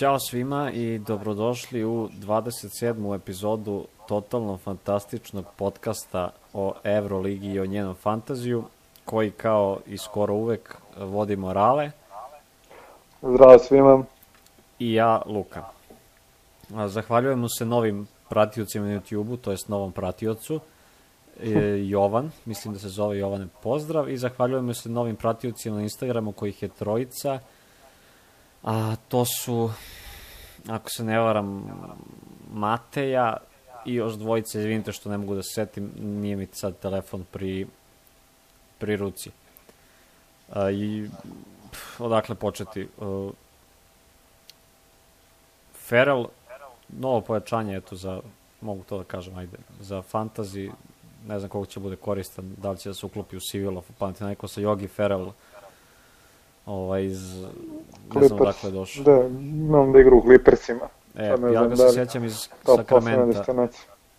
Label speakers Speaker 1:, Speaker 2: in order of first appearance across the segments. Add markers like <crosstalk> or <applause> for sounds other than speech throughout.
Speaker 1: Ćao svima i dobrodošli u 27. epizodu totalno fantastičnog podcasta o Euroligi i o njenom fantaziju, koji kao i skoro uvek vodi morale.
Speaker 2: Zdravo svima.
Speaker 1: I ja, Luka. Zahvaljujemo se novim pratiocima na YouTube-u, to jest novom pratiocu, e, Jovan, mislim da se zove Jovane Pozdrav, i zahvaljujemo se novim pratiocima na Instagramu, kojih je trojica, a to su, ako se ne varam, Mateja i još dvojice, izvinite što ne mogu da se setim, nije mi sad telefon pri, pri ruci. A, I pff, odakle početi? Uh, Feral, novo pojačanje, eto, za, mogu to da kažem, ajde, za fantasy, ne znam koliko će bude koristan, da li će da se uklopi u pamati neko sa Yogi Feral, ovaj, iz, ne znam odakle je došao.
Speaker 2: Da, imam da igru u Clippersima.
Speaker 1: E,
Speaker 2: Sad ne
Speaker 1: ja ga
Speaker 2: da
Speaker 1: se sjećam iz Sakramenta,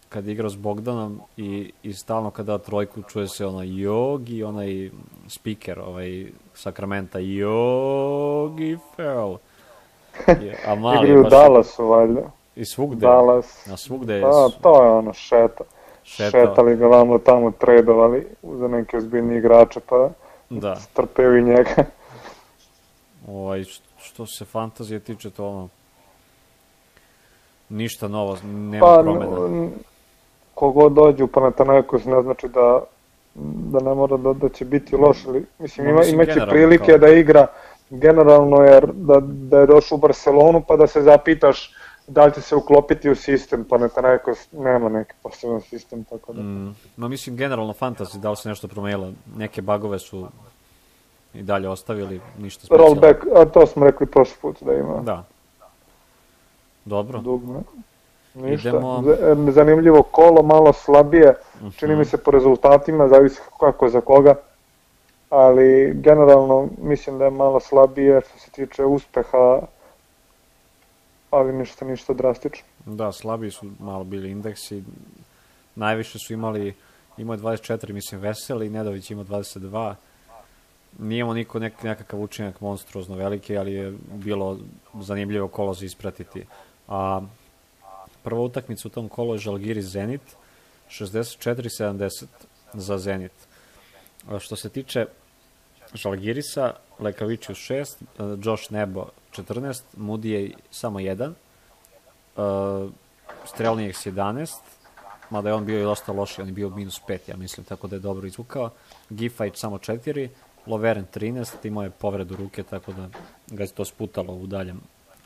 Speaker 1: kad igrao s Bogdanom i, i stalno kada da trojku čuje se onaj Yogi, onaj speaker, ovaj Sakramenta, Yogi. Je- A mali
Speaker 2: Igraju u Dallasu, valjda.
Speaker 1: i svugde,
Speaker 2: Dallas.
Speaker 1: na svugde je
Speaker 2: Pa, to je ono, šeta.
Speaker 1: šetao.
Speaker 2: Šetali ga vamo tamo, tradovali za neke ozbiljni igrače, pa
Speaker 1: Da,
Speaker 2: strpeo i njega.
Speaker 1: Ovaj, što se fantazije tiče, to ono, ništa novo, nema
Speaker 2: Pa,
Speaker 1: promena.
Speaker 2: kogod dođe u Panathinaikos ne znači da da ne mora da, da će biti loš, ali mislim
Speaker 1: Ma,
Speaker 2: ima,
Speaker 1: mislim,
Speaker 2: imaće prilike
Speaker 1: kao-
Speaker 2: da igra generalno jer da, da je došao u Barcelonu pa da se zapitaš da li će se uklopiti u sistem, Panathinaikos nema neki poseban sistem, tako da.
Speaker 1: Mm, no mislim generalno fantasy, da li se nešto promenilo, neke bagove su i dalje ostavili, ništa specijalno.
Speaker 2: Rollback, a to smo rekli prošli put da ima
Speaker 1: Da. Dobro.
Speaker 2: dugme. Ništa.
Speaker 1: Idemo-
Speaker 2: Z- Zanimljivo kolo, malo slabije, čini
Speaker 1: Mhm.
Speaker 2: mi se po rezultatima, zavisi kako za koga, ali generalno mislim da je malo slabije što se tiče uspeha, ali ništa, ništa drastično.
Speaker 1: Da, slabiji su malo bili indeksi. Najviše su imali, imao je 24, mislim, Veseli, Nedović ima 22. Nije imao niko nek, nekakav učinak monstruozno veliki, ali je bilo zanimljivo kolo za ispratiti. A prva utakmica u tom kolu je Žalgiris Zenit, 64-70 za Zenit. A što se tiče Žalgirisa, Lekaviću 6, Josh Nebo 14, Mudije samo 1, uh, Strelnijeg s 11, mada je on bio i dosta loši, on je bio minus 5, ja mislim, tako da je dobro izvukao. Gifajć samo 4, Loveren 13, imao je povredu ruke, tako da ga je to sputalo u daljem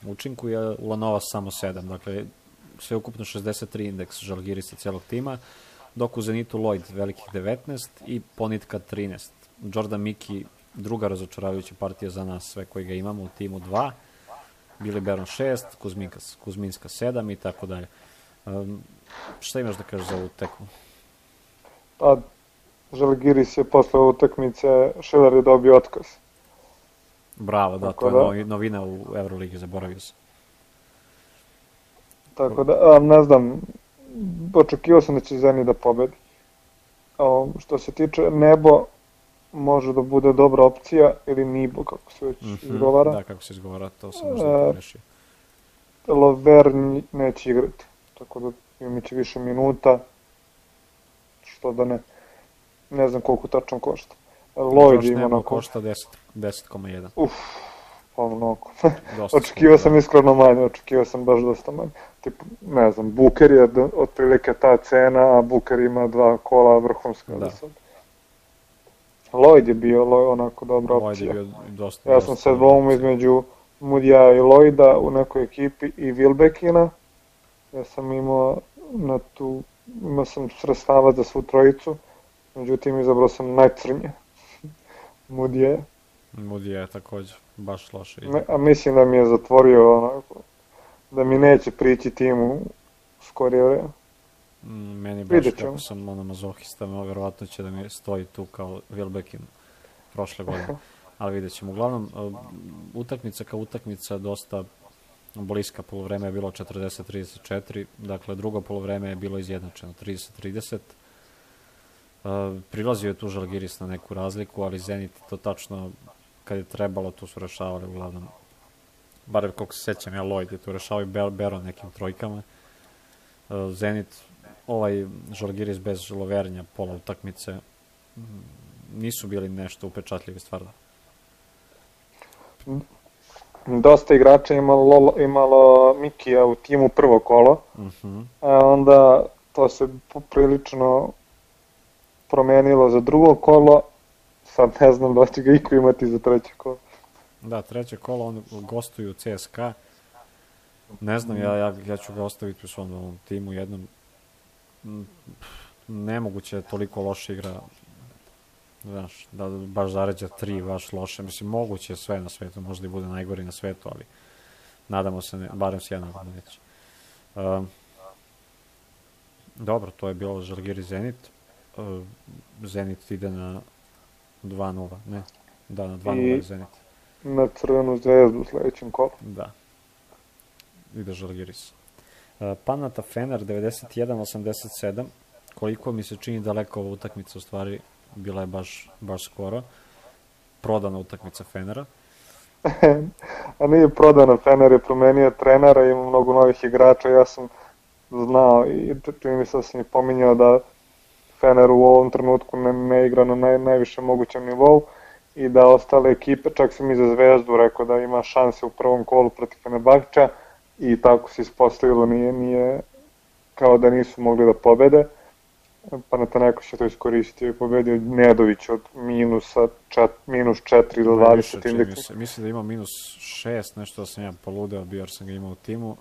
Speaker 1: učinku, i Ulanova samo 7, dakle, sve ukupno 63 indeks Žalgirisa celog tima, dok u Zenitu Lloyd velikih 19 i Ponitka 13. Jordan Miki druga razočaravajuća partija za nas, sve koji ga imamo u timu 2, Billy Baron 6, Kuzminka, Kuzminska 7 i tako dalje. Um, šta imaš da kažeš za ovu tekmu?
Speaker 2: Pa, Žalgiris je posle utakmice, Šiler je dobio otkaz.
Speaker 1: Bravo, da,
Speaker 2: Tako
Speaker 1: to je
Speaker 2: da.
Speaker 1: novi, novina u Euroligi, zaboravio sam.
Speaker 2: Tako da, a, ne znam, očekivao sam da će Zeni da pobedi. A, što se tiče Nebo, može da bude dobra opcija, ili Nibo, kako se već
Speaker 1: Mhm,
Speaker 2: izgovara.
Speaker 1: Da, kako se izgovara, to sam možda
Speaker 2: E. Lover neće igrati, tako da imaće više minuta, što da ne, ne znam koliko tačno košta. Lloyd ima onako,
Speaker 1: košta 10, 10,1.
Speaker 2: uf, pa mnogo. <laughs>
Speaker 1: Dosta
Speaker 2: očekivao sam iskreno manje, očekivao sam baš dosta manje. Tipo, ne znam, Buker je otprilike ta cena, a Buker ima dva kola vrhunska.
Speaker 1: Da.
Speaker 2: Sad. Lloyd je bio Lloyd onako dobra
Speaker 1: Lloyd
Speaker 2: opcija.
Speaker 1: je bio dosta...
Speaker 2: Ja sam se
Speaker 1: opcija.
Speaker 2: između Mudija i Lloyda u nekoj ekipi i Wilbekina. Ja sam imao na tu, imao sam sredstava za svu trojicu, međutim izabrao sam najcrnje. Mudije,
Speaker 1: Moody je takođe baš loše.
Speaker 2: Me- a mislim da mi je zatvorio onako, da mi neće prići tim u skorije vreme.
Speaker 1: Mm, Meni baš
Speaker 2: Vidjet
Speaker 1: kako sam ono mazohista, no, verovatno će da mi stoji tu kao Wilbekin prošle <laughs> godine. Ali vidjet ćemo. Uglavnom, uh, utakmica kao utakmica dosta bliska polovreme je bilo 40-34, dakle drugo polovreme je bilo izjednačeno 30-30. Prilazio je tu Žalgiris na neku razliku, ali Zenit to tačno kad je trebalo, tu su rešavali uglavnom barem koliko se sećam, ja Lloyd je tu rešao i Ber Beron nekim trojkama. Zenit, ovaj Žalgiris bez Lovernja, pola utakmice, nisu bili nešto upečatljivi stvarno.
Speaker 2: Dosta igrača imalo, imalo Mikija u timu prvo kolo,
Speaker 1: Uh -huh.
Speaker 2: a onda to se poprilično promenilo za drugo kolo, sad ne znam da će ga iko imati za treće kolo.
Speaker 1: Da, treće kolo, on gostuju CSKA. Ne znam, ja, ja, ja ću ga ostaviti u svom ovom timu jednom. Mm, Nemoguće toliko loše igra znaš, da baš zaređa tri baš loše. Mislim, moguće je sve na svetu, možda i bude najgori na svetu, ali nadamo se, ne, barem se ja nadam da neće. Um, dobro, to je bilo Žalgiri Zenit. Uh, Zenit ide na 2-0, ne? Da, na 2-0 je
Speaker 2: I-
Speaker 1: Zenit.
Speaker 2: Na crvenu zvezdu u sledećem kolu.
Speaker 1: Da. Ide Žalgiris. Uh, Panata Fener 91-87. Koliko mi se čini daleko ova utakmica u stvari bila je baš, baš skoro. Prodana utakmica Fenera. <laughs>
Speaker 2: A nije prodano, Fener je promenio trenera, ima mnogo novih igrača, ja sam znao i čini mi se da sam i pominjao da Fener u ovom trenutku ne, ne igra na naj, najvišem mogućem nivou i da ostale ekipe, čak sam i za Zvezdu rekao da ima šanse u prvom kolu protiv Fenerbahča i tako se ispostavilo, nije, nije kao da nisu mogli da pobede. Panathinaikos je to iskoristio i pobedio Nedović od minusa čet, minus 4 do
Speaker 1: Ma, više,
Speaker 2: 20
Speaker 1: čini mi
Speaker 2: indeksa.
Speaker 1: Mislim da ima minus 6, nešto da sam ja poludeo, bio jer sam ga imao u timu.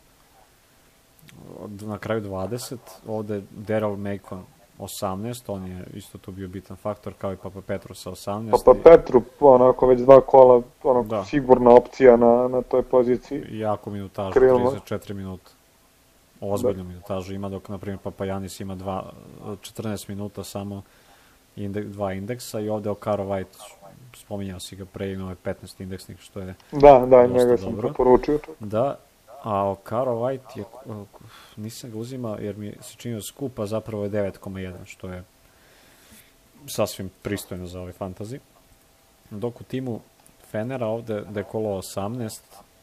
Speaker 1: Od- Na kraju 20, ovde Daryl Macon 18, on je isto tu bio bitan faktor, kao i Papa Petru sa 18.
Speaker 2: Pa, pa Petru, onako već dva kola, onako
Speaker 1: Da.
Speaker 2: sigurna opcija na, na toj poziciji.
Speaker 1: jako minutažu,
Speaker 2: Krilno.
Speaker 1: 34 minuta. Ozbiljnu da. minutažu ima, dok, na primjer, Papajanis ima dva, 14 minuta samo indek, dva indeksa i ovde Okaro White, spominjao si ga pre, imao je 15 indeksnih, što je
Speaker 2: Da, da, njega sam
Speaker 1: dobro.
Speaker 2: preporučio. čak.
Speaker 1: Da, a Okaro White je, nisam ga uzima jer mi se činio skup, a zapravo je 9,1, što je sasvim pristojno za ovaj fantasy. Dok u timu Fenera ovde da je kolo 18,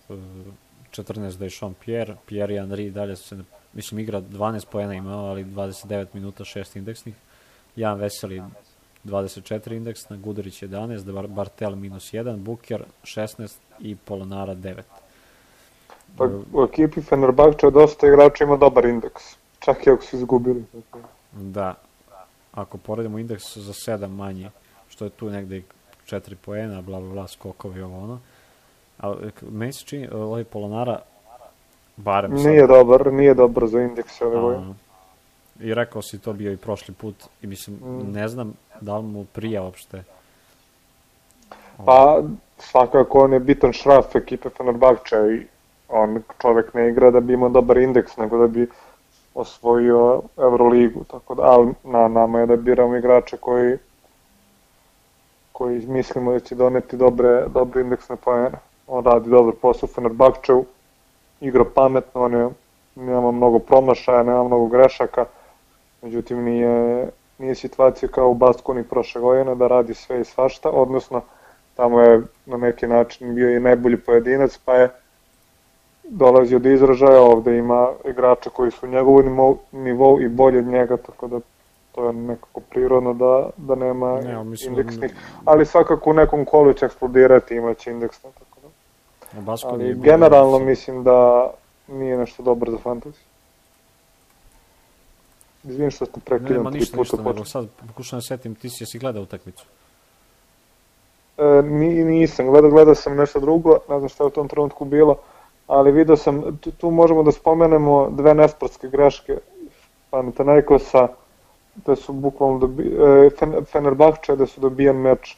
Speaker 1: e, 14 da je Sean Pierre, Pierre i Henry dalje se, mislim, igra 12 poena imao, ali 29 minuta, 6 indeksnih. Jan Veseli 24 indeksna, Gudurić 11, Bar- Bartel minus 1, Buker 16 i Polonara 9.
Speaker 2: Pa, u ekipi Fenerbahča dosta igrača ima dobar indeks. Čak i ako su izgubili.
Speaker 1: Da. Ako poredimo indeks za 7 manje, što je tu negde i 4 poena, bla bla bla, skokovi ovo ono. Ali k- meni se čini, ovaj Polonara, barem sad,
Speaker 2: Nije dobar, nije dobar za indeks ove godine.
Speaker 1: a, i rekao si to bio i prošli put, i mislim,
Speaker 2: Mm.
Speaker 1: ne znam da li mu prija uopšte.
Speaker 2: Pa, svakako on je bitan šraf ekipe Fenerbahča i on čovek ne igra da bi imao dobar indeks, nego da bi osvojio Euroligu, tako da, ali na nama je da biramo igrače koji koji mislimo da će doneti dobre, dobre indeksne poene. On radi dobar posao u Fenerbahčevu, igra pametno, on je, nema mnogo promašaja, nema mnogo grešaka, međutim nije, nije situacija kao u Baskoni prošle godine da radi sve i svašta, odnosno tamo je na neki način bio i najbolji pojedinac, pa je dolazio do izražaja, ovde ima igrača koji su u njegovu nivou, nivou i bolje od njega, tako da to je nekako prirodno da, da nema
Speaker 1: Ne, mislim,
Speaker 2: indeksnih, ali svakako u nekom kolu će eksplodirati, imaće indeksne, tako da. Ali generalno
Speaker 1: dobar-
Speaker 2: mislim da nije nešto dobro za fantasy. Izvinim što
Speaker 1: Ne,
Speaker 2: prekidam
Speaker 1: ma
Speaker 2: tri
Speaker 1: ništa,
Speaker 2: puta
Speaker 1: ništa, nego sad pokušam da setim, ti si jesi gledao utakmicu.
Speaker 2: E, ni, nisam, gledao, gledao sam nešto drugo, ne znam šta je u tom trenutku bilo, ali video sam, tu, tu možemo da spomenemo dve nesportske greške Panathinaikosa, da su bukvalno dobi, e, Fen, Fenerbahče da su dobijan meč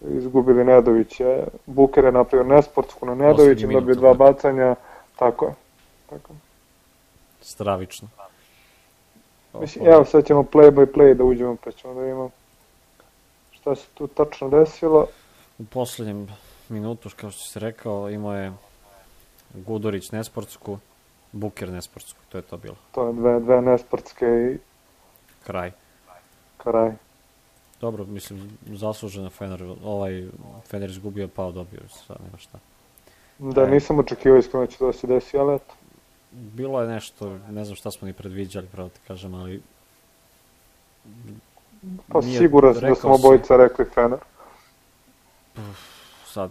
Speaker 2: izgubili Nedovića. Buker je napravio nesportsku na Nedovića,
Speaker 1: minut,
Speaker 2: dobio dva bacanja, tako je. Tako.
Speaker 1: Stravično.
Speaker 2: Mislim, evo sad ćemo play by play da uđemo pa ćemo da imamo šta se tu tačno desilo.
Speaker 1: U poslednjem minutu, kao što si rekao, imao je Gudurić nesportsku, Buker nesportsku, to je to bilo.
Speaker 2: To je dve, dve nesportske i
Speaker 1: Kraj.
Speaker 2: kraj.
Speaker 1: Dobro, mislim, zasluženo Fener, ovaj Fener izgubio, pao dobio, sad nema šta.
Speaker 2: Da,
Speaker 1: E.
Speaker 2: nisam očekivao iskreno da će to se desi, ali eto.
Speaker 1: Bilo je nešto, ne znam šta smo ni predviđali, pravo ti kažem, ali...
Speaker 2: Pa siguran sam da smo obojica rekli Fener.
Speaker 1: sad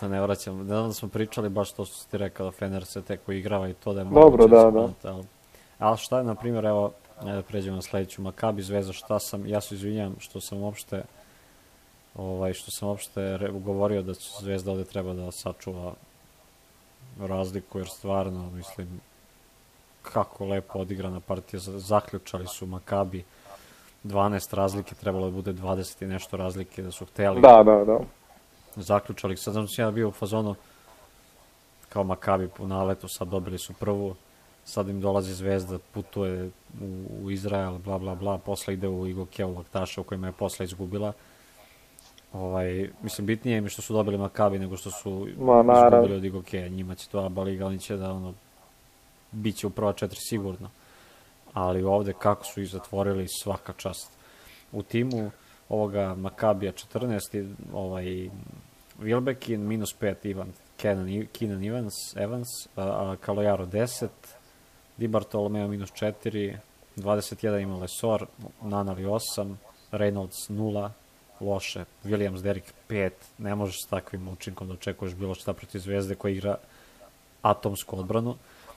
Speaker 1: da ne vraćam, da smo pričali baš to što si ti rekao da Fener se tek uigrava i to da je
Speaker 2: Dobro, da, da.
Speaker 1: Ali, ali šta je, na primjer, evo, ajde da pređemo na sledeću, Makabi Zvezda, šta sam, ja se izvinjam što sam uopšte ovaj, što sam uopšte govorio da će Zvezda ovde treba da sačuva razliku, jer stvarno, mislim, kako lepo odigrana partija, za- zaključali su Makabi 12 razlike, trebalo da bude 20 i nešto razlike, da su hteli
Speaker 2: Da, da, da.
Speaker 1: Zaključali. Sad da sam ja bio u fazonu kao Makabi po naletu, sad dobili su prvu, sad im dolazi zvezda, putuje u, u Izrael, bla bla bla, posle ide u Igokeu Laktaša u kojima je posle izgubila. Ovaj, mislim, bitnije im je što su dobili Makabi nego što su
Speaker 2: Ma,
Speaker 1: izgubili od Igokeja. Njima će to Aba Liga, oni će da ono, bit će u prva četiri sigurno. Ali ovde kako su ih zatvorili svaka čast. U timu ovoga Makabija 14, i, ovaj, Wilbekin minus 5, Ivan, Kenan, Keenan Evans, Evans a Kalojaro 10, Di Bartolomeo minus 4, 21 ima Lesor, Nanali 8, Reynolds 0, loše, Williams Derrick 5, ne možeš s takvim učinkom da očekuješ bilo šta protiv Zvezde koja igra atomsku odbranu,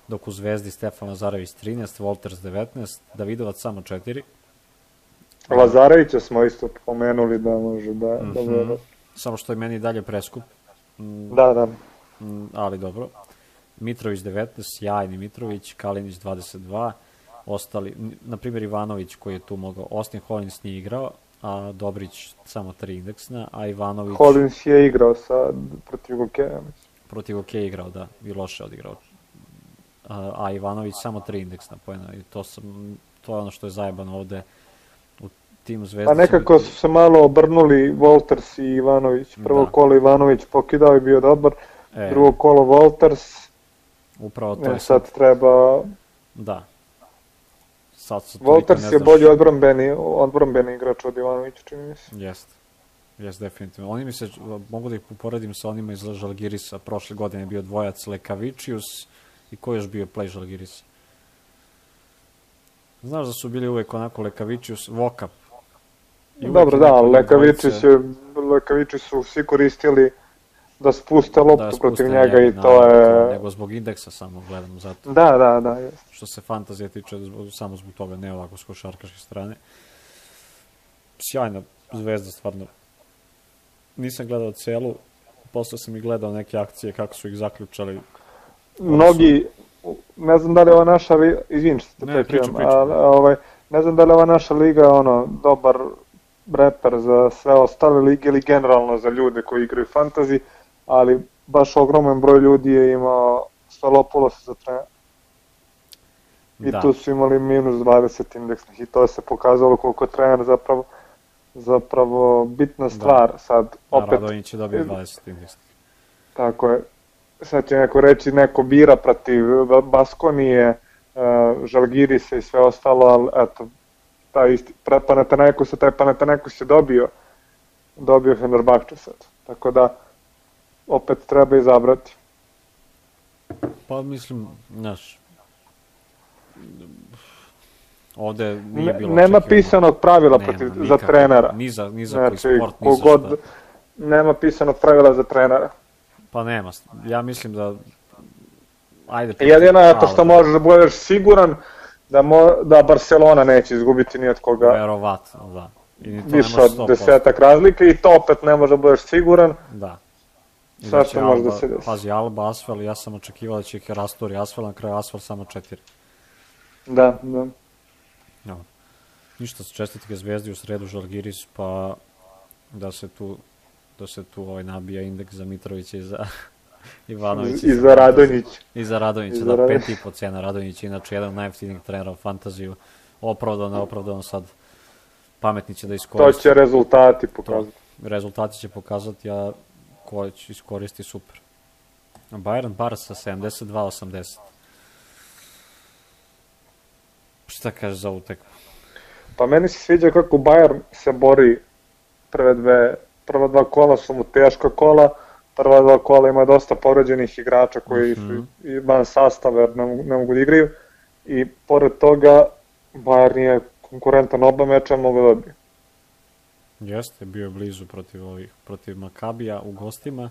Speaker 1: dok u Zvezdi Stefan Lazarević 13, Wolters 19, Davidovac samo 4,
Speaker 2: Lazarevića smo isto pomenuli da može da, da
Speaker 1: Mhm. Samo što je meni dalje preskup, mm,
Speaker 2: Da, da.
Speaker 1: Mm, ali dobro. Mitrović 19, sjajni Mitrović, Kalinić 22, ostali, na primjer Ivanović koji je tu mogao, Austin Hollins nije igrao, a Dobrić samo 3 indeksna, a Ivanović
Speaker 2: Collins je igrao sa, protiv Gokeja, mislim.
Speaker 1: protiv OK igrao, da, i loše odigrao. A, a Ivanović samo 3 indeksna poena i to, sam, to je ono što je zajebano ovde u timu Zvezda.
Speaker 2: Pa nekako su se malo obrnuli Wolters i Ivanović. Prvo
Speaker 1: Da.
Speaker 2: kolo Ivanović pokidao i bio dobar,
Speaker 1: e,
Speaker 2: drugo kolo Wolters,
Speaker 1: upravo to
Speaker 2: e, sad treba...
Speaker 1: Da. Sad su
Speaker 2: Wolters je bolji odbrambeni, odbrambeni igrač od Ivanovića, čini mi se.
Speaker 1: Jest. Jest, definitivno. Oni mi se, mogu da ih uporedim sa onima iz Žalgirisa. Prošle godine je bio dvojac Lekavičius i ko je još bio play Žalgirisa? Znaš da su bili uvek onako Lekavičius, Vokap.
Speaker 2: Dobro, da,
Speaker 1: dvojice-
Speaker 2: je, Lekavići su svi koristili da spuste loptu
Speaker 1: spuste
Speaker 2: protiv njega i to je...
Speaker 1: Nego zbog indeksa samo gledam zato.
Speaker 2: Da, da, da, jest.
Speaker 1: Što se fantazije tiče, zbog, samo zbog toga, ne ovako s košarkaške strane. Sjajna zvezda, stvarno. Nisam gledao celu, posle sam i gledao neke akcije kako su ih zaključali.
Speaker 2: Mnogi, ne znam da li je ova naša, li- izvin što te
Speaker 1: Ne,
Speaker 2: prekidam,
Speaker 1: pričaj, pričaj.
Speaker 2: a- a ovaj, ne znam da li je ova naša liga ono, dobar reper za sve ostale lige ili generalno za ljude koji igraju fantasy, ali baš ogroman broj ljudi je imao Stalopulosa za trener. I
Speaker 1: da,
Speaker 2: tu su imali minus 20 indeksnih i to se pokazalo koliko trener zapravo zapravo bitna stvar sad
Speaker 1: a
Speaker 2: opet
Speaker 1: Radonjić će dobiti 20 indeks.
Speaker 2: Tako je. Sad će neko reći, neko bira protiv Baskonije, uh, Žalgirisa i sve ostalo, ali eto, taj isti, pre Panathinaikos, taj Panathinaikos je dobio, dobio Fenerbahče sad. Tako da, opet treba izabrati.
Speaker 1: Pa mislim, znaš, ovde nije
Speaker 2: Ne,
Speaker 1: bilo
Speaker 2: nema
Speaker 1: očekivano.
Speaker 2: pisanog pravila
Speaker 1: Nema,
Speaker 2: protiv, za
Speaker 1: nikako.
Speaker 2: trenera.
Speaker 1: Ni za, ni za koji
Speaker 2: Znači,
Speaker 1: sport, ni za šta.
Speaker 2: nema pisanog pravila za trenera.
Speaker 1: Pa nema, ja mislim da ajde.
Speaker 2: Jedino je to što možeš da budeš siguran da, mo, da Barcelona neće izgubiti ni od koga.
Speaker 1: Verovatno, da. I to
Speaker 2: više od
Speaker 1: 100%.
Speaker 2: desetak razlike i to opet ne može da budeš siguran.
Speaker 1: Da. I
Speaker 2: Svašta
Speaker 1: će
Speaker 2: može da se desi.
Speaker 1: Pazi, Alba, Asfel, ja sam očekivao da će ih rasturi Asfel, na kraju Asfel samo četiri.
Speaker 2: Da, da.
Speaker 1: No. Ništa, čestitke Zvezdi u sredu Žalgiris, pa da se tu da se tu ovaj nabija indeks za Mitrovića i za Ivanovića.
Speaker 2: I.
Speaker 1: I za Radonjića,
Speaker 2: I za
Speaker 1: da,
Speaker 2: Radonjić.
Speaker 1: pet i po cena Radonjić, inače jedan od najjeftinijih trenera u fantaziju. Opravdano, neopravdano sad pametni će da
Speaker 2: To
Speaker 1: iskoristi.
Speaker 2: će rezultati pokazati.
Speaker 1: Rezultati će pokazati, a ko će iskoristi super. Bayern Barca 72-80. Šta kažeš za ovu tekmu?
Speaker 2: Pa meni se sviđa kako Bayern se bori prve dve, prva dva kola su mu teška kola, prva dva kola ima dosta povređenih igrača koji su
Speaker 1: Mhm.
Speaker 2: i van sastava jer ne ne mogu da igraju i pored toga Bayern je konkurentan oba meča mogu da dobije.
Speaker 1: Jeste, bio je blizu protiv ovih, protiv Makabija u gostima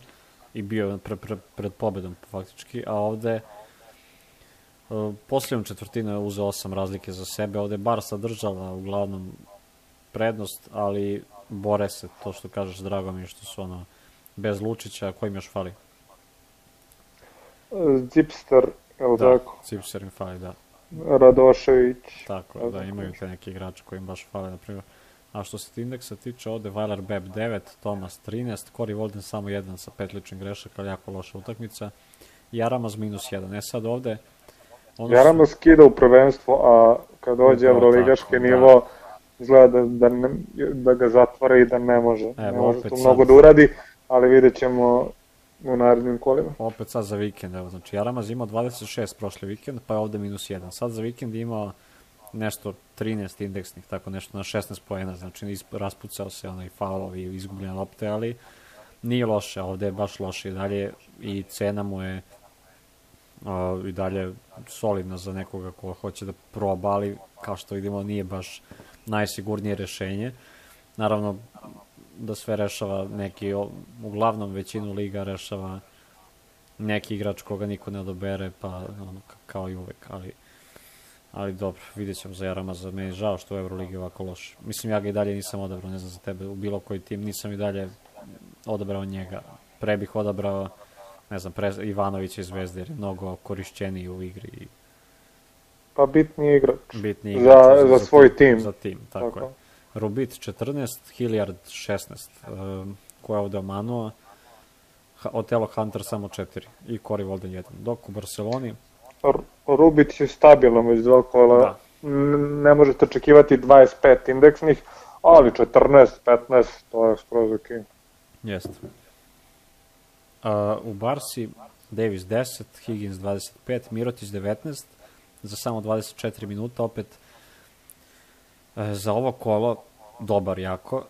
Speaker 1: i bio je pre, pre, pred pobedom faktički, a ovde uh, posljednom četvrtinu je uzeo osam razlike za sebe, ovde je Barsa držala uglavnom prednost, ali bore se, to što kažeš, drago mi je što su ono, bez Lučića, ko im još fali?
Speaker 2: Zipster, je li
Speaker 1: Da,
Speaker 2: tako?
Speaker 1: Cipser im fali, da.
Speaker 2: Radošević.
Speaker 1: Tako,
Speaker 2: Ne
Speaker 1: da, imaju te neki igrači koji im baš fale, na primjer. A što se indeksa tiče, ovde Weiler Beb 9, Thomas 13, Cory Walden samo 1 sa pet ličnih grešaka, ali jako loša utakmica. I minus 1. E sad ovde... Ono
Speaker 2: Jaramo skida u prvenstvo, a kad dođe
Speaker 1: Upravo
Speaker 2: Evroligaški
Speaker 1: da.
Speaker 2: nivo, izgleda da, da, ne, da ga zatvara i da ne može. ne
Speaker 1: Evo,
Speaker 2: može
Speaker 1: opet
Speaker 2: tu
Speaker 1: sad.
Speaker 2: mnogo da uradi, ali vidjet ćemo u narednim kolima.
Speaker 1: opet sad za vikend, evo, znači Jaramaz imao 26 prošli vikend, pa je ovde minus 1. Sad za vikend je imao nešto 13 indeksnih, tako nešto na 16 poena, znači raspucao se onaj faulovi izgubljene lopte, ali nije loše, ovde je baš loše i dalje i cena mu je uh, i dalje solidna za nekoga ko hoće da proba, ali kao što vidimo nije baš najsigurnije rešenje. Naravno, da sve rešava neki, uglavnom većinu liga rešava neki igrač koga niko ne odobere, pa ono, ka- kao i uvek, ali ali dobro, vidjet ćemo za Jarama, za meni žao što u Euroligi ovako loš. Mislim, ja ga i dalje nisam odabrao, ne znam za tebe, u bilo koji tim nisam i dalje odabrao njega. Pre bih odabrao, ne znam, pre, Ivanovića iz Zvezde, jer je mnogo korišćeniji u igri i
Speaker 2: Pa bitni igrač.
Speaker 1: bitniji
Speaker 2: Za-
Speaker 1: igrač
Speaker 2: za svoj tim.
Speaker 1: Za tim, tako,
Speaker 2: Tako.
Speaker 1: je. Rubit 14, Hilliard 16, um, ko je ovde omanuo, Ha- Otelo Hunter samo 4 i Cory Walden 1. Dok u Barceloni,
Speaker 2: R- Rubić je stabilan već dva kola.
Speaker 1: Da.
Speaker 2: Ne možete očekivati 25 indeksnih, ali 14, 15, to je skroz ok.
Speaker 1: jeste. Uh, u Barsi Davis 10, Higgins 25, Mirotić 19, za samo 24 minuta, opet za ovo kolo dobar jako,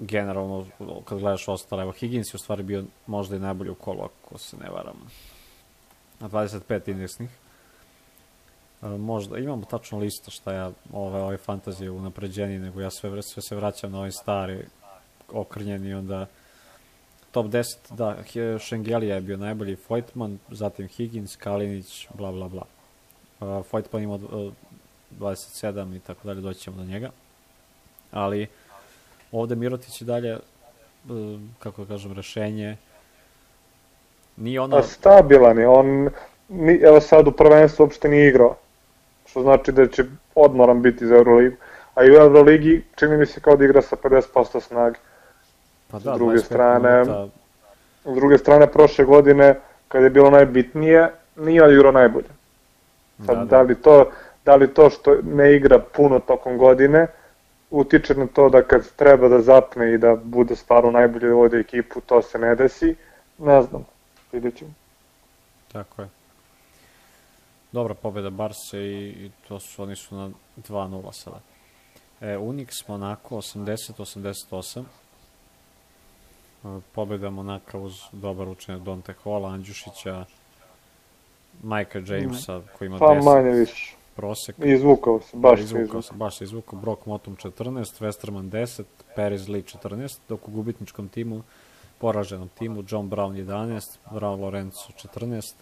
Speaker 1: generalno kad gledaš ostale, evo Higgins je u stvari bio možda i najbolji u kolu, ako se ne varam. Na 25 indeksnih. E, možda, imamo tačno lista šta ja, ove, ove fantazije u napređeniji, nego ja sve, sve se vraćam na ovaj stari okrnjeni onda top 10, da, Šengelija je bio najbolji, Voigtman, zatim Higgins, Kalinić, bla bla bla. Uh, Voigtman imao uh, 27 i tako dalje, doći ćemo do njega. Ali ovde Mirotić i dalje, uh, kako da kažem, rešenje. Nije ono...
Speaker 2: A stabilan je, on, ni, evo sad u prvenstvu uopšte nije igrao. Što znači da će odmoran biti za Euroligu. A i u Euroligi čini mi se kao da igra sa 50% snage.
Speaker 1: pa
Speaker 2: s druge strane,
Speaker 1: minuta,
Speaker 2: S druge strane, prošle godine, kada je bilo najbitnije, nije odigrao najbolje. Sad, da, da. li to, da li to što ne igra puno tokom godine, utiče na to da kad treba da zapne i da bude stvarno najbolje da vodi ekipu, to se ne desi, ne znam, vidjet ćemo.
Speaker 1: Tako je. Dobra pobeda Barse i, i to su, oni su na 2-0 sada. E, Unix, Monako, 80-88. E, pobeda Monaka uz dobar učenje Donte Hola, Andjušića, Majka Jamesa, koji ima
Speaker 2: Pa
Speaker 1: 10
Speaker 2: manje više.
Speaker 1: Prosek.
Speaker 2: Izvukao se, baš
Speaker 1: Da,
Speaker 2: se
Speaker 1: izvukao
Speaker 2: izvukao.
Speaker 1: se, baš se izvukao. Brock Motum 14, Westerman 10, Perez Lee 14, dok u gubitničkom timu, poraženom timu, John Brown 11, Brown Lorenzo 14,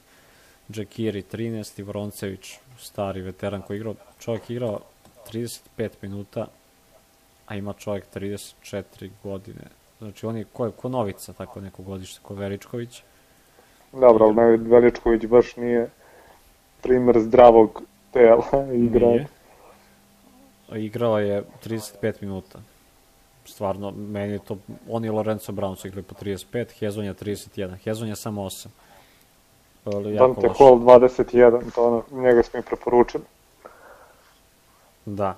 Speaker 1: Džekiri 13 i Vroncević, stari veteran koji igrao, čovjek je igrao 35 minuta, a ima čovjek 34 godine. Znači on je ko, ko novica, tako neko godište, ko Veričković.
Speaker 2: Dobro, ali Veličković baš nije primer zdravog tela igrača.
Speaker 1: Igrao je 35 minuta. Stvarno, meni je to, on i Lorenzo Brown su igrali po 35, Hezonja 31, Hezonja samo 8. Ali jako
Speaker 2: Dante. Hall 21, to ono, njega smo i preporučili.
Speaker 1: Da,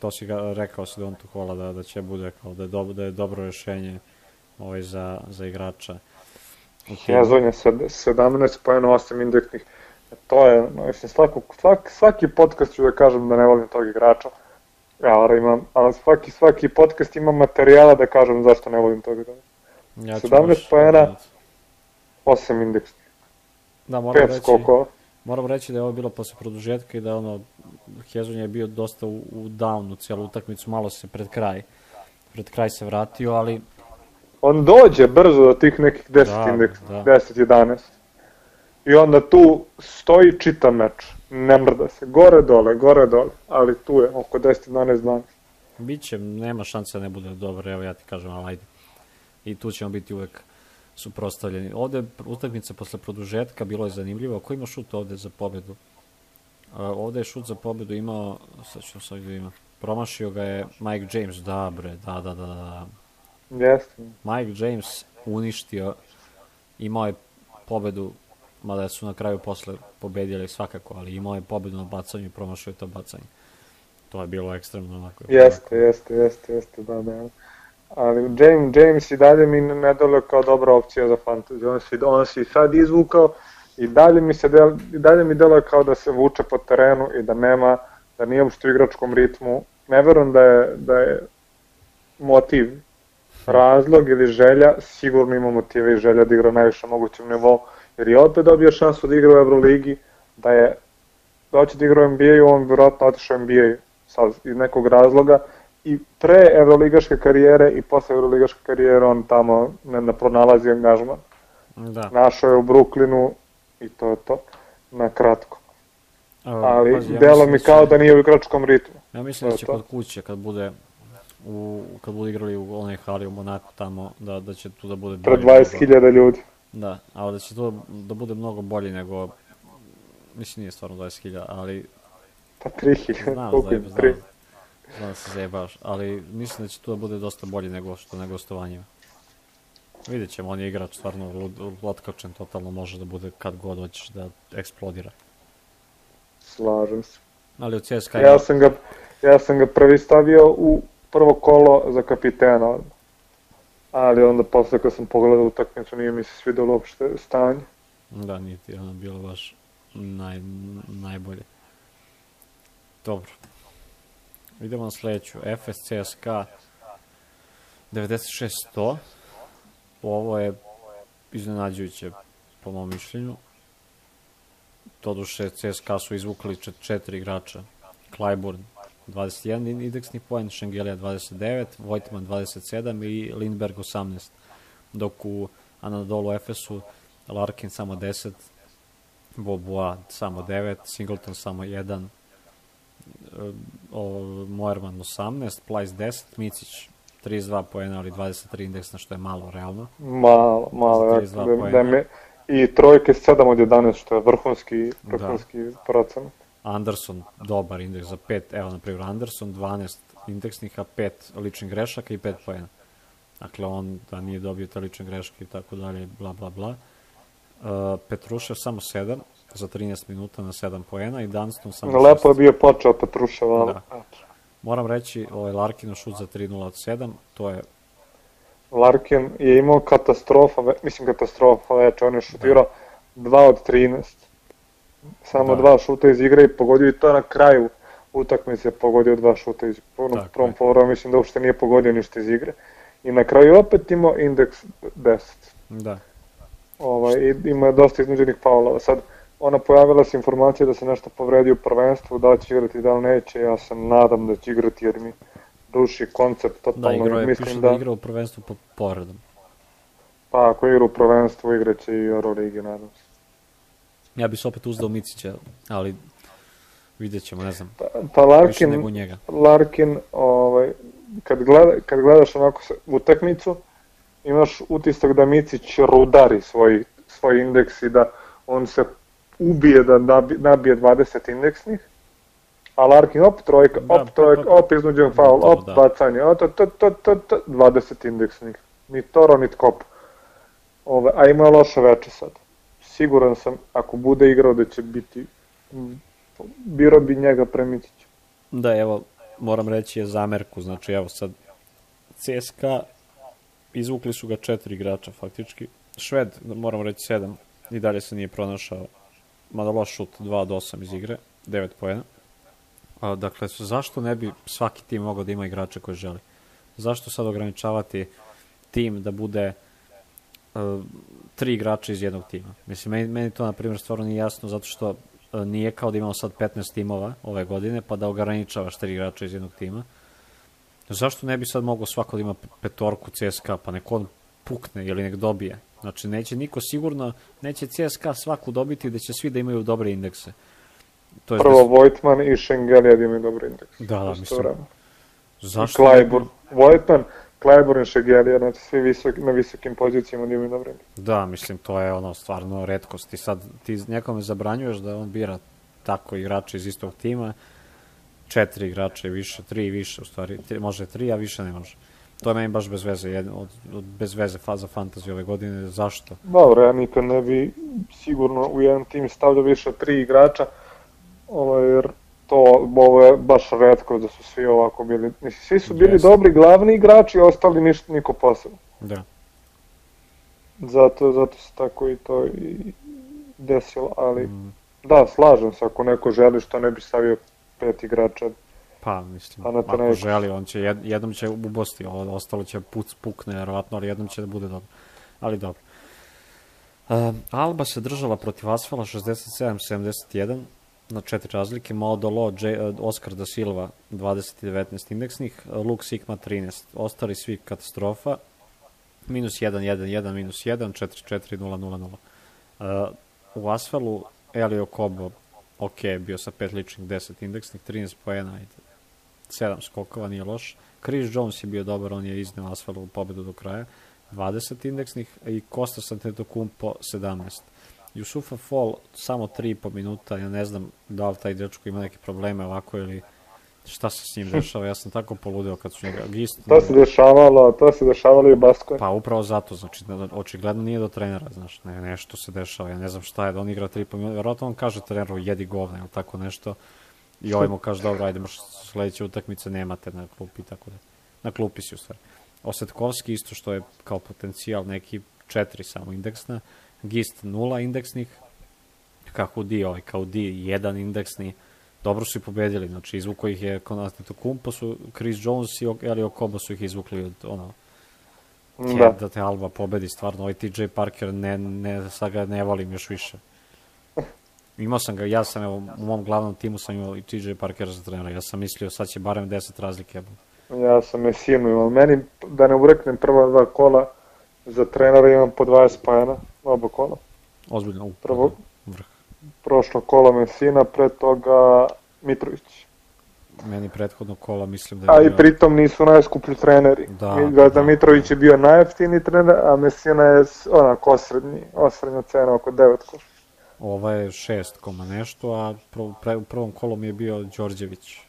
Speaker 1: to si ga, rekao si Don Tuhola da, da će bude kao da je, dobro, da je dobro rešenje ovaj za, za igrača.
Speaker 2: Hezon je sad 17 pojena 8 indeksnih. To je, no, mislim, svako, svaki, svaki podcast ću da kažem da ne volim tog igrača. Ja, ali, imam, ali svaki, svaki podcast ima materijala da kažem zašto ne volim tog igrača.
Speaker 1: Ja ću
Speaker 2: 17
Speaker 1: baš-
Speaker 2: poena. 8 indeksnih.
Speaker 1: Da, moram
Speaker 2: 5
Speaker 1: reći,
Speaker 2: skokova.
Speaker 1: moram reći da je ovo bilo posle produžetka i da ono, Hezonja je bio dosta u, u downu cijelu utakmicu, malo se pred kraj, pred kraj se vratio, ali
Speaker 2: On dođe brzo do tih nekih 10
Speaker 1: Da,
Speaker 2: indeks,
Speaker 1: da.
Speaker 2: 10, 11. I onda tu stoji čita meč. Ne mrda se. Gore dole, gore dole. Ali tu je oko 10, 11, 12.
Speaker 1: Biće, nema šanse da ne bude dobro, evo ja ti kažem, ali ajde. I tu ćemo biti uvek suprostavljeni. Ovde utakmica posle produžetka bilo je zanimljivo. Ko ima šut ovde za pobedu? Ovde je šut za pobedu imao, sad ću sad ima, promašio ga je Mike James, da bre, da, da, da, da.
Speaker 2: Jeste.
Speaker 1: Mike James uništio, imao je pobedu, mada su na kraju posle pobedili svakako, ali imao je pobedu na bacanju i promašio je to bacanje. To je bilo ekstremno onako.
Speaker 2: Jeste, jeste, jeste, jeste, da, da. Ali James, James i dalje mi ne deluje kao dobra opcija za fantasy. On se, on se i sad izvukao i dalje mi se del, i dalje mi deluje kao da se vuče po terenu i da nema, da nije uopšte u igračkom ritmu. Ne verujem da je, da je motiv, <laughs> razlog ili želja, sigurno ima motive i želja da igra na najviše mogućem nivou, jer je opet dobio šansu da igra u Euroligi, da je da hoće da igra u NBA-u, on vjerojatno otišao u NBA sad, iz nekog razloga i pre evroligaške karijere i posle evroligaške karijere on tamo ne, ne pronalazi angažman.
Speaker 1: Da.
Speaker 2: Našao je u Brooklynu i to je to, na kratko.
Speaker 1: A,
Speaker 2: Ali
Speaker 1: pazi, ja
Speaker 2: delo mi
Speaker 1: da
Speaker 2: kao da nije u igračkom ritmu.
Speaker 1: Ja mislim da će
Speaker 2: to.
Speaker 1: kod kuće kad bude u, kad budu igrali u onoj hali u Monaku tamo, da, da će tu da bude
Speaker 2: Pred
Speaker 1: bolje
Speaker 2: 20.000 ljudi.
Speaker 1: Da, ali da će to da bude mnogo bolje nego, mislim nije stvarno 20.000, ali
Speaker 2: Pa 3.000,
Speaker 1: znam,
Speaker 2: koliko
Speaker 1: znam,
Speaker 2: im?
Speaker 1: znam,
Speaker 2: 3.
Speaker 1: znam da se zajebaš, ali mislim da će to da bude dosta bolje nego što na gostovanjima. Vidjet ćemo, on je igrač stvarno lud- lotkačen, totalno može da bude kad god hoćeš da eksplodira.
Speaker 2: Slažem se.
Speaker 1: Ali u CSKA
Speaker 2: Ja sam ga, ja sam ga prvi stavio u prvo kolo za kapitena. Ali onda posle kad sam pogledao utakmicu nije mi se svidelo uopšte stanje.
Speaker 1: Da, nije ti ono bilo baš naj, najbolje. Dobro. Idemo na sledeću. FS CSKA 96-100. Ovo je iznenađujuće po mom mišljenju. Doduše CSKA su izvukli čet, četiri igrača. Clyburn 21 indeksni poen, Šengelija 29, Vojtman 27 i Lindberg 18. Dok u Anadolu Efesu Larkin samo 10, Boboa samo 9, Singleton samo 1, o, Moerman 18, Plajs 10, Micić 32 poena, ali 23 indeksna, što je malo realno.
Speaker 2: Malo, malo,
Speaker 1: Za
Speaker 2: jako,
Speaker 1: 32
Speaker 2: da, da me, i trojke 7 od 11, što je vrhunski,
Speaker 1: Da.
Speaker 2: vrhunski procenat.
Speaker 1: Anderson, dobar indeks za 5, evo na primjer Anderson, 12 indeksnih, a 5 ličnih grešaka i 5 poena. Dakle, on da nije dobio te lične greške i tako dalje, bla, bla, bla. Uh, Petrušev samo 7 za 13 minuta na 7 poena i Dunston samo
Speaker 2: Lepo je
Speaker 1: 6.
Speaker 2: bio počeo Petrušev, ali
Speaker 1: Da. Moram reći, ovaj Larkinov šut za 3-0 od 7, to je
Speaker 2: Larkin je imao katastrofa, mislim katastrofa veče, on je šutirao 2 od 13. Samo
Speaker 1: Da.
Speaker 2: dva šuta iz igre i pogodio i to na kraju utakmice pogodio dva šuta iz prvom, prvom polovremenu, mislim da uopšte nije pogodio ništa iz igre. I na kraju opet imao indeks 10.
Speaker 1: da,
Speaker 2: Ovaj, ima dosta iznuđenih faulova. Sad, ona pojavila se informacija da se nešto povredio u prvenstvu, da li će igrati, da li neće, ja se nadam da će igrati jer mi ruši koncept
Speaker 1: da
Speaker 2: totalno.
Speaker 1: igrao je,
Speaker 2: mislim
Speaker 1: piše
Speaker 2: da,
Speaker 1: da igrao u prvenstvu pod povredom.
Speaker 2: pa ako igra u prvenstvu, igraće i Euroligi, nadam se.
Speaker 1: Ja bi se opet uzdao Micića, ali vidjet ćemo, ne znam,
Speaker 2: Pa, pa
Speaker 1: više nego
Speaker 2: Larkin,
Speaker 1: njega.
Speaker 2: Larkin ovaj, kad, gleda, kad gledaš onako utakmicu, imaš utisak da Micić rudari svoj, svoj indeks i da on se ubije da nabi- nabije 20 indeksnih, a Larkin op trojka,
Speaker 1: Da,
Speaker 2: op
Speaker 1: pa,
Speaker 2: trojka,
Speaker 1: pa,
Speaker 2: op iznuđen faul,
Speaker 1: gotovo,
Speaker 2: op
Speaker 1: da.
Speaker 2: bacanje, op, to, to, to, to, to, 20 indeksnih. Ni Toro, ni Kop. Ove, a ima loše veče sad. Siguran sam, ako bude igrao da će biti, m, biro bi njega pre Micića.
Speaker 1: Da, evo, moram reći je zamerku, znači evo sad CSKA izvukli su ga četiri igrača faktički. Šved, moram reći sedam, i dalje se nije pronašao, mada loš šut, 2 od 8 iz igre, 9 poena. A, dakle, zašto ne bi svaki tim mogao da ima igrače koje želi? Zašto sad ograničavati tim da bude tri igrača iz jednog tima. Mislim, meni, meni to, na primjer, stvarno nije jasno, zato što uh, nije kao da imamo sad 15 timova ove godine, pa da ograničavaš tri igrača iz jednog tima. Zašto ne bi sad mogao svako da ima petorku CSKA, pa neko on pukne ili nek dobije? Znači, neće niko sigurno, neće CSKA svaku dobiti, da će svi da imaju dobre indekse.
Speaker 2: To je Prvo, da... Vojtman i Šengelija da imaju dobre indekse.
Speaker 1: Da, da, mislim. Vreme.
Speaker 2: Zašto? Klajbur. Vojtman, Klajbor i Šengelija, znači svi visok, na visokim pozicijama imaju dobre indekse.
Speaker 1: Da, mislim, to je ono stvarno redkost. I sad ti nekome zabranjuješ da on bira tako igrače iz istog tima, četiri igrača i više, tri i više u stvari, tri, može tri, a više ne može. To je meni baš bez veze, jed, od, od, bez veze faza fantazije ove godine. Zašto?
Speaker 2: Dobro, ja nikad ne bi sigurno u jedan tim stavljao više tri igrača, ovaj, jer to ovo je baš redko da su svi ovako bili. Mislim, svi su bili yes. dobri glavni igrači, a ostali ništa, niko posebno.
Speaker 1: Da.
Speaker 2: Zato, zato se tako i to i desilo, ali mm. da, slažem se, ako neko želi što ne bi stavio pet igrača
Speaker 1: Pa, mislim, pa ako neko... želi, on će, jed, jednom će ubosti, ostalo će puc, pukne, verovatno, ali jednom će da bude dobro. Ali dobro. Uh, Alba se držala protiv Asfala 67-71 na četiri razlike, Maudolo, J, uh, Oscar da Silva 20 i 19 indeksnih, uh, Luke Sigma 13, ostali svi katastrofa, minus 1, 1, 1, minus 1, 4, 4, 0, 0, 0. Uh, u Asfalu Elio Kobo ok, bio sa pet ličnih, 10 indeksnih, 13 poena, ajde, 7 skokova, nije loš. Chris Jones je bio dobar, on je izneo u pobedu do kraja, 20 indeksnih i Kosta Santetokumpo 17. Jusufa Fall samo 3,5 minuta, ja ne znam da li taj dečko ima neke probleme ovako ili šta se s njim <laughs> dešava, ja sam tako poludeo kad su njega gist.
Speaker 2: To se dešavalo, to se dešavalo i u Baskoj.
Speaker 1: Pa upravo zato, znači, očigledno nije do trenera, znaš, ne, nešto se dešava, ja ne znam šta je, da on igra 3,5 minuta, verovatno on kaže treneru, jedi govna ili tako nešto, i ovaj mu kaže, dobro, ajde, možda sledeće utakmice nemate na klupi, tako da, na klupi si u stvari. Osetkovski isto što je kao potencijal neki četiri samo indeksna, Gist nula indeksnih, kako di, ovaj, kao di jedan indeksni, dobro su i pobedili, znači izvuko ih je Konastito Kumpo su, Chris Jones i Elio Kobo su ih izvukli od ono, da. da te Alba pobedi stvarno, ovaj TJ Parker ne, ne, sad ga ne volim još više. Imao sam ga, ja sam evo, u mom glavnom timu sam imao i TJ Parker za trenera, ja sam mislio sad će barem 10 razlike.
Speaker 2: Ja sam Messinu imao, meni da ne ureknem prva dva kola za trenera imam po 20 pojena, oba kola.
Speaker 1: Ozbiljno, u,
Speaker 2: Prvo, vrh prošlo kola Mesina, pre toga Mitrović.
Speaker 1: Meni prethodno kola mislim da
Speaker 2: je... A bio... i pritom nisu najskuplji treneri. Da, Gazda da. Mitrović je bio najjeftini trener, a Mesina je onak osrednji, osrednja cena oko 9 kola.
Speaker 1: Ova je 6 koma nešto, a prv, pre, u prvom kolom je bio Đorđević.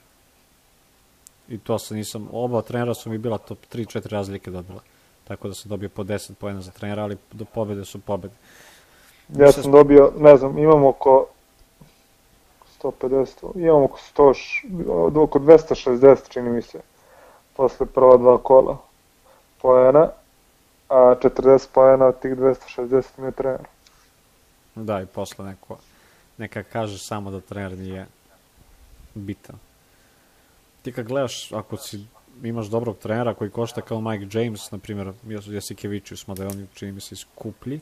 Speaker 1: I to se nisam, oba trenera su mi bila top 3-4 razlike dobila. Tako da sam dobio po 10 pojena za trenera, ali do pobede su pobede.
Speaker 2: Ja sam dobio, ne znam, imam oko 150, imam oko 100, oko 260 čini mi se, posle prva dva kola poena, a 40 poena od tih 260 mi je trener.
Speaker 1: Da, i posle neko, neka kaže samo da trener nije bitan. Ti kad gledaš, ako si imaš dobrog trenera koji košta kao Mike James, na primjer, Jasikevičius, mada je on čini mi se skuplji,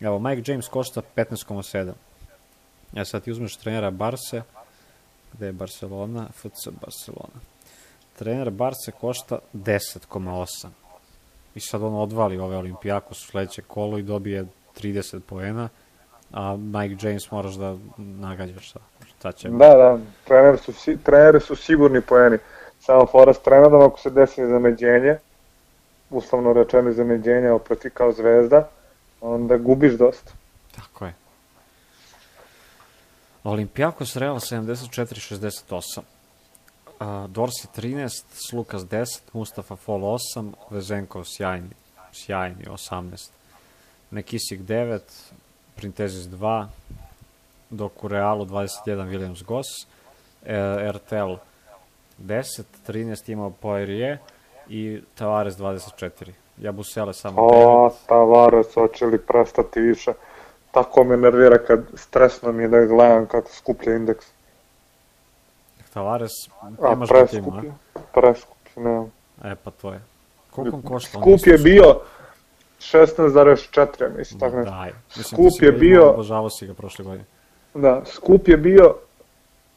Speaker 1: Evo, Mike James košta 15,7. Ja sad ti uzmeš trenera Barse, gde je Barcelona, FC Barcelona. Trener Barse košta 10,8. I sad on odvali ove Olimpijakos u sledeće kolo i dobije 30 poena, a Mike James moraš da nagađaš sa šta će.
Speaker 2: Da, da, trener su, treneri su sigurni poeni. Samo fora s trenerom ako se desi zameđenje, uslovno rečeno zameđenje, oproti kao zvezda, onda gubiš dosta.
Speaker 1: Tako je. Olimpijakos Real 74-68. Uh, Dorsi 13, Slukas 10, Mustafa Fol 8, Vezenkov sjajni, sjajni 18. Nekisik 9, Printezis 2, dok u Realu 21 Williams Goss, e, RTL 10, 13 imao Poirier i Tavares 24. Jabusele samo
Speaker 2: o, 9. Tavares, hoće li prestati više? Tako me nervira kad stresno mi je da gledam kako skuplja indeks.
Speaker 1: Tavares, nemaš ga timu, a?
Speaker 2: Preskupi, nemam.
Speaker 1: E, pa to je. Koliko on košta?
Speaker 2: Skup je bio, 16,4, mislim, tako nešto.
Speaker 1: Daj. Mislim,
Speaker 2: Skup
Speaker 1: ti si
Speaker 2: je bio-
Speaker 1: Obožavao si ga prošle godine.
Speaker 2: Da, skup je bio,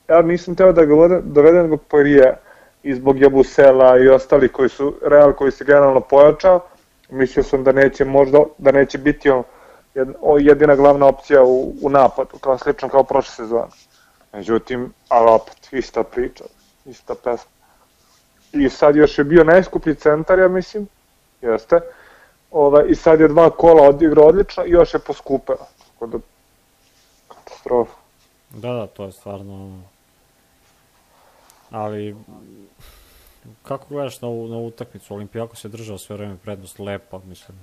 Speaker 2: ja nisam teo da ga dovedem zbog Poirije i zbog Jabusela i ostali koji su, Real koji se generalno pojačao, mislio sam da neće možda, da neće biti on jedina glavna opcija u, u napadu, kao slično kao prošle sezone. Međutim, ali opet, ista priča, ista pesma. I sad još je bio najskuplji centar, ja mislim, jeste, Ove, i sad je dva kola odigrao odlično i još je poskupeo. Tako da, katastrofa.
Speaker 1: Da, da, to je stvarno... Ali, kako gledaš na ovu, na ovu utakmicu? Olimpijako se držao sve vreme prednost lepo, mislim.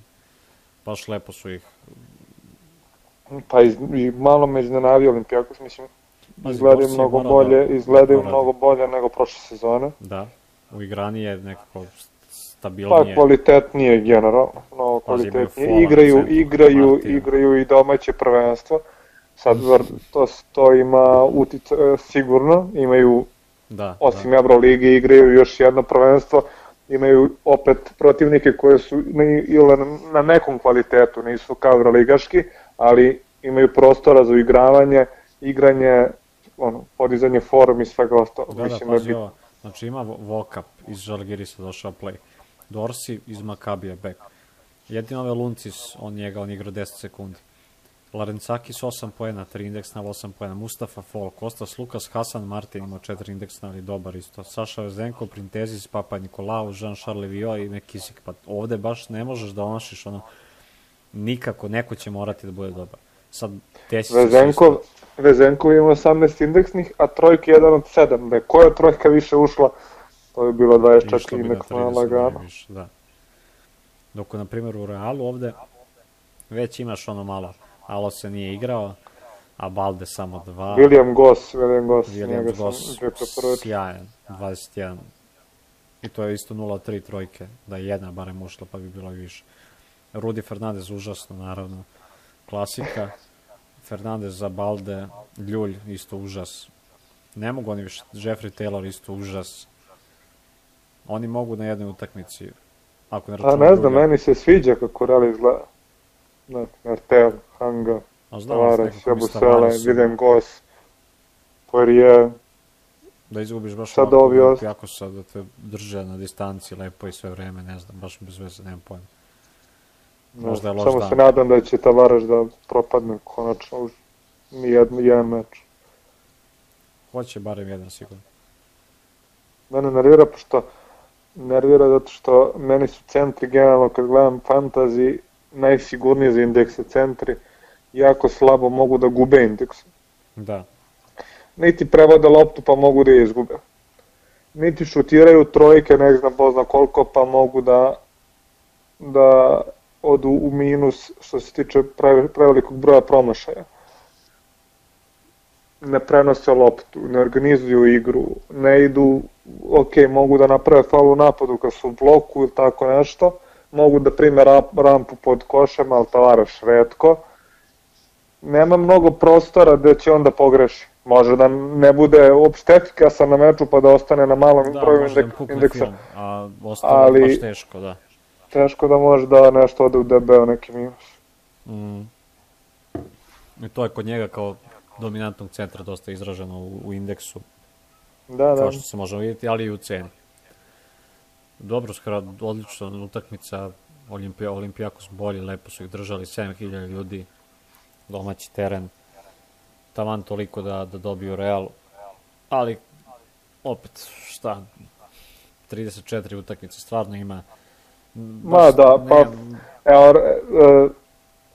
Speaker 1: Baš lepo su ih...
Speaker 2: Pa iz, i malo me iznenadio Olimpijakos, mislim,
Speaker 1: Pazi,
Speaker 2: izgledaju mnogo
Speaker 1: mora
Speaker 2: bolje,
Speaker 1: da-
Speaker 2: izgledaju
Speaker 1: da
Speaker 2: mnogo bolje nego prošle sezone.
Speaker 1: Da, u igrani je nekako
Speaker 2: Pa
Speaker 1: stabilnije.
Speaker 2: kvalitetnije generalno, mnogo
Speaker 1: Pazi,
Speaker 2: kvalitetnije.
Speaker 1: Na
Speaker 2: Igraju, igraju,
Speaker 1: Martina.
Speaker 2: igraju i domaće prvenstvo. Sad to, to ima utica, sigurno, imaju
Speaker 1: da,
Speaker 2: osim
Speaker 1: da.
Speaker 2: Euroligi igraju još jedno prvenstvo, imaju opet protivnike koje su ili na, nekom kvalitetu, nisu kao Euroligaški, ali imaju prostora za igravanje, igranje, ono, podizanje form i svega ostalog.
Speaker 1: Da, da,
Speaker 2: Mislim da
Speaker 1: pazi
Speaker 2: bi,
Speaker 1: ovo. Znači ima Vo- Vokap iz Žalgirisa došao play. Dorsi iz Makabija back. Jedino ove Luncis, on njega, on igra 10 sekundi. Larencakis 8 poena, 3 indeksna, 8 poena. Mustafa Fol, Kostas Lukas, Hasan Martin imao 4 indeksna, ali dobar isto. Saša Vezenko, Printezis, Papa Nikolau, Jean-Charles Vio i Mekisik. Pa ovde baš ne možeš da onošiš ono, nikako, neko će morati da bude dobar. Sad, desi se
Speaker 2: Vezenkov, Vezenkov ima 18 indeksnih, a trojka je jedan od 7. Da je koja trojka više ušla, to je bilo
Speaker 1: Išlo
Speaker 2: 24
Speaker 1: bi na
Speaker 2: indeksna
Speaker 1: 30
Speaker 2: lagano.
Speaker 1: da. Dok, na primjer, u Realu ovde već imaš ono malo, Alo se nije igrao, a Balde samo dva.
Speaker 2: William Goss, William Goss, njega
Speaker 1: Williams
Speaker 2: sam
Speaker 1: Goss,
Speaker 2: prvo
Speaker 1: sjajan, 21. I to je isto 0-3 trojke, da je jedna barem ušla pa bi bilo i više. Rudi Fernandez užasno, naravno, klasika. Fernandez za Balde, Ljulj isto užas. Ne mogu oni više, Jeffrey Taylor isto užas. Oni mogu na jednoj utakmici, ako ne
Speaker 2: A
Speaker 1: računamo
Speaker 2: ne znam,
Speaker 1: druge.
Speaker 2: meni se sviđa kako Real izgleda. Ne, Mertel, Hanga,
Speaker 1: A znam,
Speaker 2: Tavares, Jabusele, William Goss, Poirier,
Speaker 1: Da izgubiš baš
Speaker 2: Sad
Speaker 1: ovako
Speaker 2: ovi ost-
Speaker 1: jako sad da te drže na distanci lepo i sve vreme, ne znam, baš bez veze, nemam pojma.
Speaker 2: ne,
Speaker 1: Možda je loš
Speaker 2: samo
Speaker 1: dan.
Speaker 2: se nadam da će Tavares da propadne konačno u nijedno, jedan meč.
Speaker 1: Hoće barem jedan sigurno.
Speaker 2: Mene nervira pošto nervira zato što meni su centri generalno kad gledam fantasy najsigurniji za indekse centri jako slabo mogu da gube indeks.
Speaker 1: Da,
Speaker 2: Niti prevode loptu pa mogu da je izgube. Niti šutiraju trojke ne znam pozna koliko pa mogu da da odu u minus što se tiče preve- prevelikog broja promašaja. Ne prenose loptu, ne organizuju igru, ne idu, ok, mogu da naprave faul u napadu kad su u bloku ili tako nešto, mogu da prime rampu pod košem, ali Tavares redko. Nema mnogo prostora gde će onda pogreši. Može da ne bude uopšte efikasan na meču pa da ostane na malom
Speaker 1: da
Speaker 2: broju
Speaker 1: da
Speaker 2: indek, indeksa.
Speaker 1: film, a ostalo
Speaker 2: Ali-
Speaker 1: baš teško, da.
Speaker 2: Teško da može da nešto ode u debeo neki minus.
Speaker 1: Mm. I to je kod njega kao dominantnog centra dosta izraženo u, u indeksu,
Speaker 2: Da, da.
Speaker 1: kao što se može vidjeti, ali i u ceni. Dobro, skoro odlična utakmica, Olimpija, Olimpijakos bolji, lepo su ih držali, 7000 ljudi, domaći teren, taman toliko da, da dobiju Real, ali opet, šta, 34 utakmice, stvarno ima
Speaker 2: Ma da, pa- Evo, e,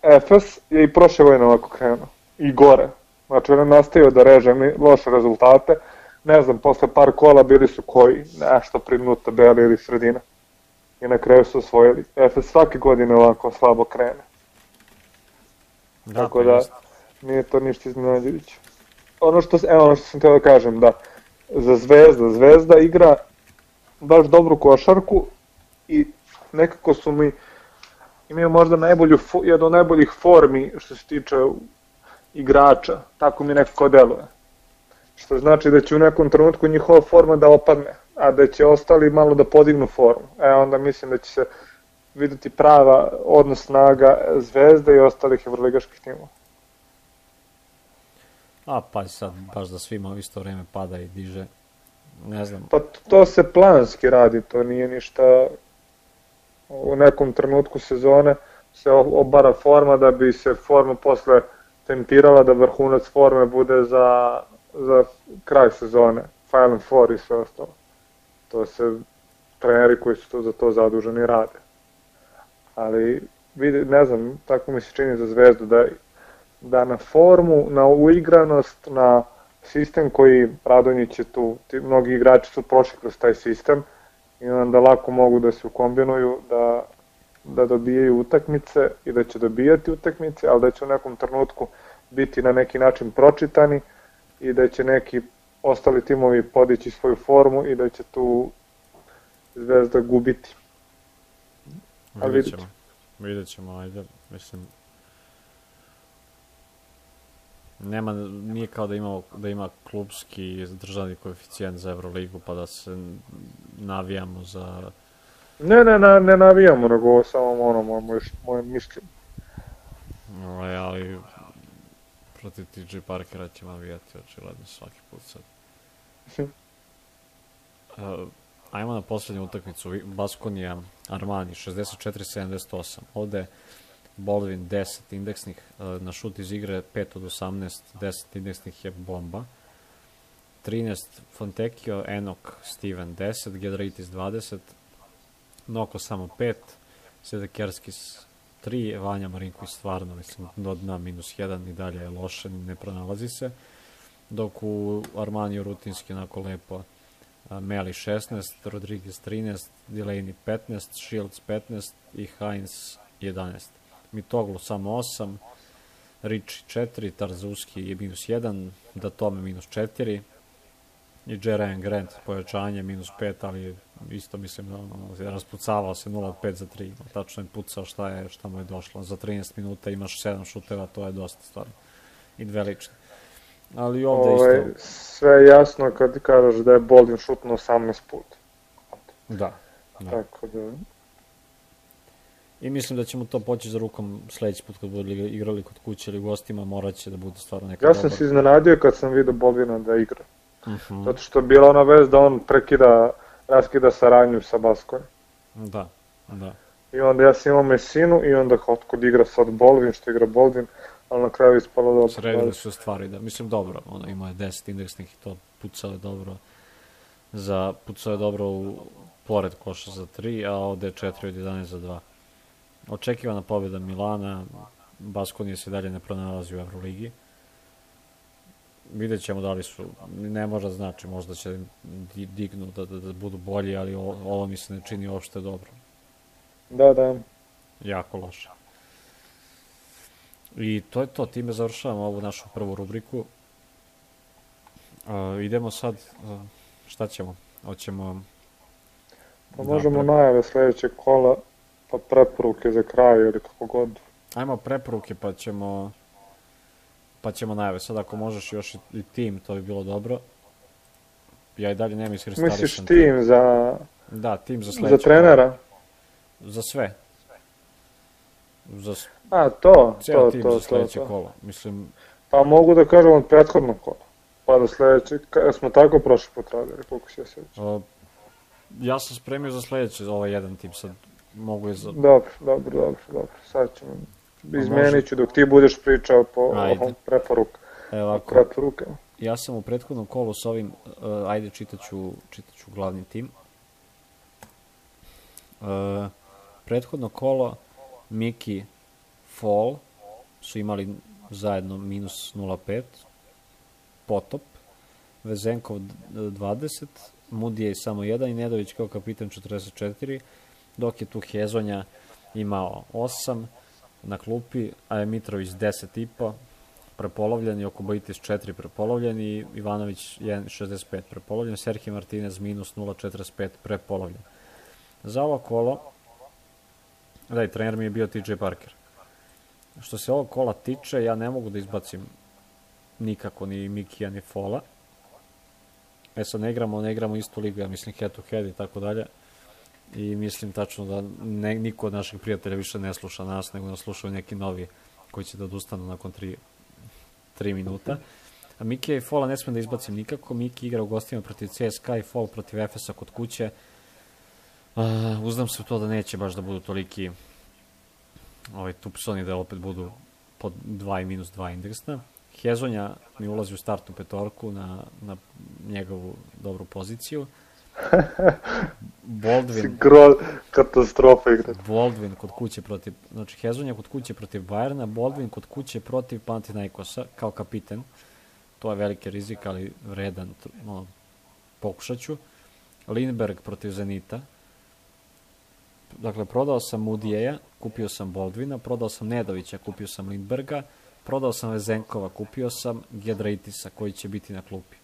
Speaker 2: e, Efes je i prošle godine ovako krenuo. I gore. Znači, on je nastavio da reže loše rezultate. Ne znam, posle par kola bili su koji, nešto primnu tabeli ili sredina. I na kraju su osvojili. Efes svake godine ovako slabo krene.
Speaker 1: da,
Speaker 2: tako
Speaker 1: pa
Speaker 2: da-. Nije to ništa iznenađujuće. Ono što, evo, ono što sam teo da kažem, da za Zvezda, Zvezda igra baš dobru košarku i nekako su mi imaju možda najbolju, jednu od najboljih formi što se tiče igrača, tako mi nekako deluje. Što znači da će u nekom trenutku njihova forma da opadne, a da će ostali malo da podignu formu. E onda mislim da će se videti prava odnos snaga Zvezde i ostalih evroligaških timova.
Speaker 1: A pa sad baš da svima u isto vreme pada i diže. Ne znam.
Speaker 2: Pa to se planski radi, to nije ništa u nekom trenutku sezone se obara forma da bi se forma posle tempirala da vrhunac forme bude za, za kraj sezone, Final Four i sve ostalo. To se treneri koji su to za to zaduženi rade. Ali vidi, ne znam, tako mi se čini za Zvezdu da da na formu, na uigranost, na sistem koji Radonjić je tu, ti, mnogi igrači su prošli kroz taj sistem i onda lako mogu da se ukombinuju, da, da dobijaju utakmice i da će dobijati utakmice, ali da će u nekom trenutku biti na neki način pročitani i da će neki ostali timovi podići svoju formu i da će tu Zvezda gubiti.
Speaker 1: vidjet ćemo. Vidjet ćemo, ajde, mislim, nema, nije kao da ima, da ima klubski državni koeficijent za Euroligu pa da se navijamo za...
Speaker 2: Ne, ne, ne, ne navijamo, nego samo ono, moje, moje, mišljenje.
Speaker 1: Ovaj, ali protiv TJ Parkera ćemo navijati očigledno svaki put sad. uh, <laughs> ajmo na poslednju utakmicu, Baskonija Armani 64-78. Ovde Baldwin 10 indeksnih, e, na šut iz igre 5 od 18, 10 indeksnih je bomba. 13 Fontecchio, Enok, Steven 10, Gedraitis 20, Noko samo 5, Sedekerskis 3, Vanja Marinković stvarno, mislim, do dna minus 1 i dalje je loše, ne pronalazi se. Dok u Armaniju rutinski onako lepo Meli 16, Rodriguez 13, Delaney 15, Shields 15 i Heinz 11. Mitoglu samo 8, Ricci 4, Tarzuski je minus 1, Datome minus 4 i Jerajan Grant pojačanje minus 5, ali isto mislim da ono, raspucavao se 0 od 5 za 3, tačno je pucao šta je, šta mu je došlo. Za 13 minuta imaš 7 šuteva, to je dosta stvarno. I dve lične. Ali ovde Ove, ovaj, isto...
Speaker 2: Sve je jasno kad kažeš da je Boldin šutno 18 puta.
Speaker 1: Da. da.
Speaker 2: Tako da,
Speaker 1: I mislim da ćemo to poći za rukom sledeći put kad budu igrali kod kuće ili gostima, morat će da bude stvarno neka
Speaker 2: Ja sam dobar. se iznenadio kad sam vidio Bobina da igra. Mhm. -huh. Zato što je bila ona vez da on prekida, raskida saradnju sa Baskojom.
Speaker 1: Da, da.
Speaker 2: I onda ja sam imao Mesinu i onda kod igra sad Bolvin, što igra Bolvin, ali na kraju ispalo dobro.
Speaker 1: Sredili su stvari, da. Mislim, dobro, ono, ima je 10 indeksnih i to pucao je dobro. Za, pucao je dobro u pored koša za 3, a ovde je 4 od 11 za 2 očekivana pobjeda Milana, Baskonija se dalje ne pronalazi u Euroligi. Vidjet ćemo da li su, ne može da znači, možda će dignu da, da, da budu bolji, ali ovo, ovo mi se ne čini uopšte dobro.
Speaker 2: Da, da.
Speaker 1: Jako loše. I to je to, time završavamo ovu našu prvu rubriku. Uh, idemo sad, uh, šta ćemo? Hoćemo...
Speaker 2: Pa možemo da, najave sledećeg kola pa preporuke za kraj ili kako god.
Speaker 1: Ajmo preporuke pa ćemo pa ćemo najave. Sad ako možeš još i tim, to bi bilo dobro. Ja i dalje nemam iskristališan.
Speaker 2: Misliš tim za...
Speaker 1: Da, tim za sledeće.
Speaker 2: Za trenera?
Speaker 1: Za sve. Za...
Speaker 2: A, to,
Speaker 1: Cijel
Speaker 2: to,
Speaker 1: tim
Speaker 2: to,
Speaker 1: za sledeće
Speaker 2: to, to.
Speaker 1: kolo. Mislim...
Speaker 2: Pa mogu da kažem od prethodnog kola. Pa do sledeće, smo tako prošli put radili, koliko se ja.
Speaker 1: Ja sam spremio za sledeće, ovaj jedan tim sad mogu je za...
Speaker 2: Dobro, dobro, dobro, dobro. Sad ćemo... Izmenit ću dok ti budeš pričao po ajde. preporuka.
Speaker 1: Evo ovako.
Speaker 2: Preporuka.
Speaker 1: Ja sam u prethodnom kolu s ovim, uh, ajde čitaću, čitaću glavni tim. Uh, prethodno kolo Miki Fall su imali zajedno minus 0,5 Potop Vezenkov 20 Mudije samo 1 i Nedović kao kapitan 44 dok je tu Hezonja imao 8 na klupi, a je Mitrović 10,5 prepolovljen i Okobaitis 4 prepolovljen i Ivanović 1,65 prepolovljen, Serhij Martinez minus 0,45 prepolovljen. Za ovo kolo, da i trener mi je bio TJ Parker. Što se ovog kola tiče, ja ne mogu da izbacim nikako ni Mikija ni Fola. E sad ne igramo, ne igramo istu ligu, ja mislim head to head i tako dalje i mislim tačno da ne, niko od naših prijatelja više ne sluša nas, nego nas slušaju neki novi koji će da odustanu nakon 3, 3 minuta. A Miki i Fola ne smem da izbacim nikako. Miki igra u gostima protiv CSKA i Fol protiv Efesa kod kuće. Uh, uzdam se u to da neće baš da budu toliki ovaj, tupsoni da opet budu pod 2 i minus 2 indeksna. Hezonja mi ulazi u startnu petorku na, na njegovu dobru poziciju. <laughs>
Speaker 2: Baldwin... Gro, katastrofa igra.
Speaker 1: Baldwin kod kuće protiv... Znači, Hezonja kod kuće protiv Bajerna, Baldwin kod kuće protiv Panathinaikosa kao kapiten. To je veliki rizik, ali vredan, no, pokušat ću. Lindberg protiv Zenita. Dakle, prodao sam Mudijeja, kupio sam Baldwina, prodao sam Nedovića, kupio sam Lindberga, prodao sam Vezenkova, kupio sam Gedraitisa koji će biti na klupi.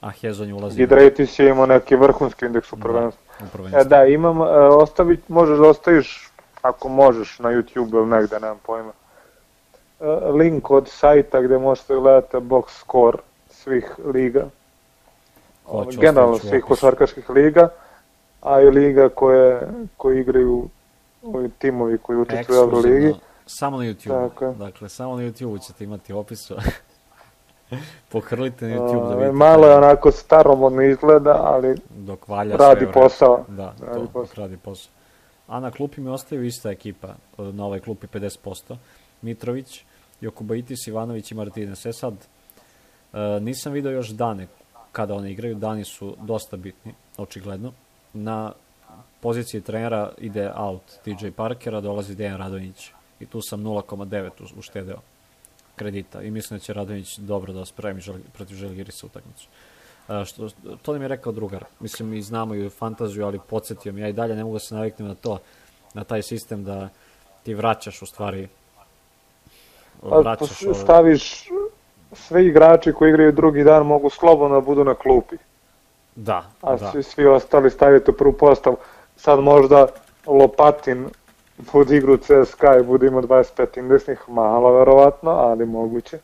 Speaker 1: A Hezonj ulazi...
Speaker 2: Gedraitis je imao neki vrhunski indeks u da, prvenstvu. Da, e, da, imam, uh, ostavi, možeš da ostaviš, ako možeš, na YouTube ili negde, nemam pojma, uh, link od sajta gde možete gledati box score svih liga. Hoću, Generalno svih košarkaških liga, a i liga koje, koje igraju ovi timovi koji učestvuju u Euroligi.
Speaker 1: Samo na YouTube. Dakle, samo na YouTube ćete imati opis. <laughs> <laughs> Pohrlite na YouTube da vidite.
Speaker 2: Malo je onako staromodno izgleda, ali dok valja radi sve posao.
Speaker 1: Da, radi to, posao. radi posao. A na klupi mi ostaju ista ekipa, na ovoj klupi 50%. Mitrović, Jokubaitis, Ivanović i Martinez. E sad, e, nisam video još dane kada oni igraju, dani su dosta bitni, očigledno. Na poziciji trenera ide out TJ Parkera, dolazi Dejan Radonjić i tu sam 0,9 uštedeo kredita i mislim da će Radonjić dobro da spremi žel, protiv Želgirisa utakmicu. A, što, to nam je rekao drugar. Mislim, mi znamo i fantaziju, ali podsjetio mi, ja i dalje ne mogu da se naviknem na to, na taj sistem da ti vraćaš u stvari
Speaker 2: pa, vraćaš pa, staviš sve igrači koji igraju drugi dan mogu slobodno da budu na klupi.
Speaker 1: Da,
Speaker 2: A
Speaker 1: da.
Speaker 2: svi, svi ostali stavite prvu postavu. Sad možda Lopatin bude igru CSKA i bude imao 25 indeksnih, malo verovatno, ali moguće.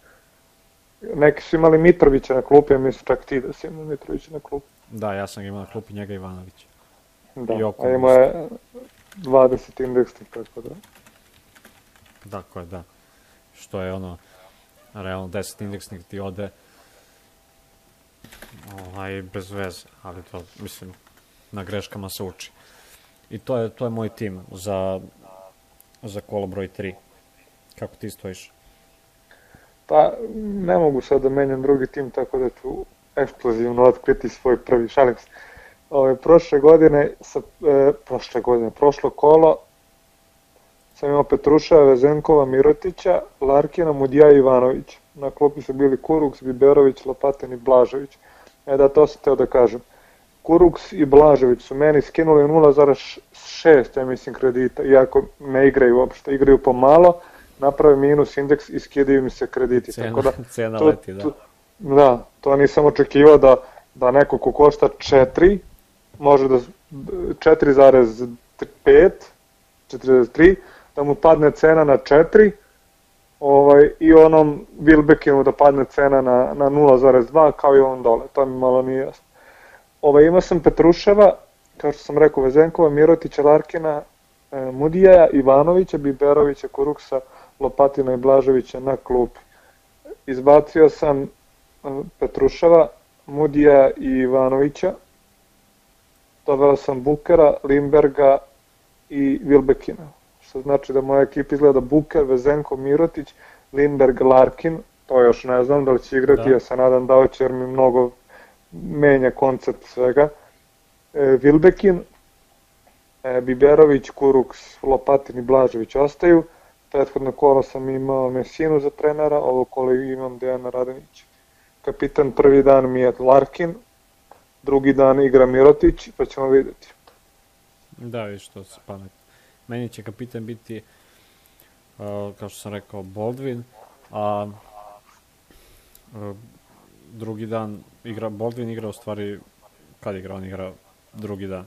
Speaker 2: Neki su imali Mitrovića na klupi, ja mislim čak ti da si imao Mitrovića na klupi.
Speaker 1: Da, ja sam imao na klupi njega Ivanović.
Speaker 2: Da, I a imao je 20 indeksnih, tako da.
Speaker 1: Dakle, da. Što je ono, realno 10 indeksnih ti ode ovaj, bez veze, ali to, mislim, na greškama se uči. I to je, to je moj tim za, za kolo broj 3. Kako ti stojiš?
Speaker 2: Pa, ne mogu sad da menjam drugi tim, tako da ću eksplozivno otkriti svoj prvi, šalim se. Ove, prošle godine, sa, e, prošle godine, prošlo kolo, sam imao Petruša, Vezenkova, Mirotića, Larkina, Mudija i Ivanović. Na klopi su bili Kuruks, Biberović, Lopatin i Blažević. E da, to sam teo da kažem. Kuruks i Blažević su meni skinuli 0,6, ja mislim, kredita, iako ne igraju uopšte, igraju po malo, naprave minus indeks i skidaju mi se krediti.
Speaker 1: Cena, Tako da, cena to, leti, da. To,
Speaker 2: da, to nisam očekivao da, da neko ko košta 4, može da 4,5, 4,3, da mu padne cena na 4, ovaj, i onom Wilbekinu da padne cena na, na 0,2 kao i on dole, to mi malo nije jasno. Ovaj, imao sam Petruševa, kao što sam rekao, Vezenkova, Mirotića, Larkina, e, Mudijaja, Ivanovića, Biberovića, Kuruksa, Lopatina i Blaževića na klupi. Izbacio sam e, Petruševa, Mudija i Ivanovića, doveo sam Bukera, Limberga i Vilbekina. Što znači da moja ekipa izgleda Buker, Vezenko, Mirotić, Lindberg, Larkin, to još ne znam da li će igrati, da. ja se nadam da će jer mi mnogo menja koncept svega. E, Vilbekin, e, Biberović, Kuruks, Lopatin i Blažević ostaju. Prethodno kolo sam imao Mesinu za trenera, ovo kolo imam Dejana Radanić. Kapitan prvi dan mi je Larkin, drugi dan igra Mirotić, pa ćemo videti.
Speaker 1: Da, vidiš što se pamet. Meni će kapitan biti, uh, kao što sam rekao, Baldwin, a uh, drugi dan igra, Baldwin igra u stvari, kad igra, on igra drugi dan.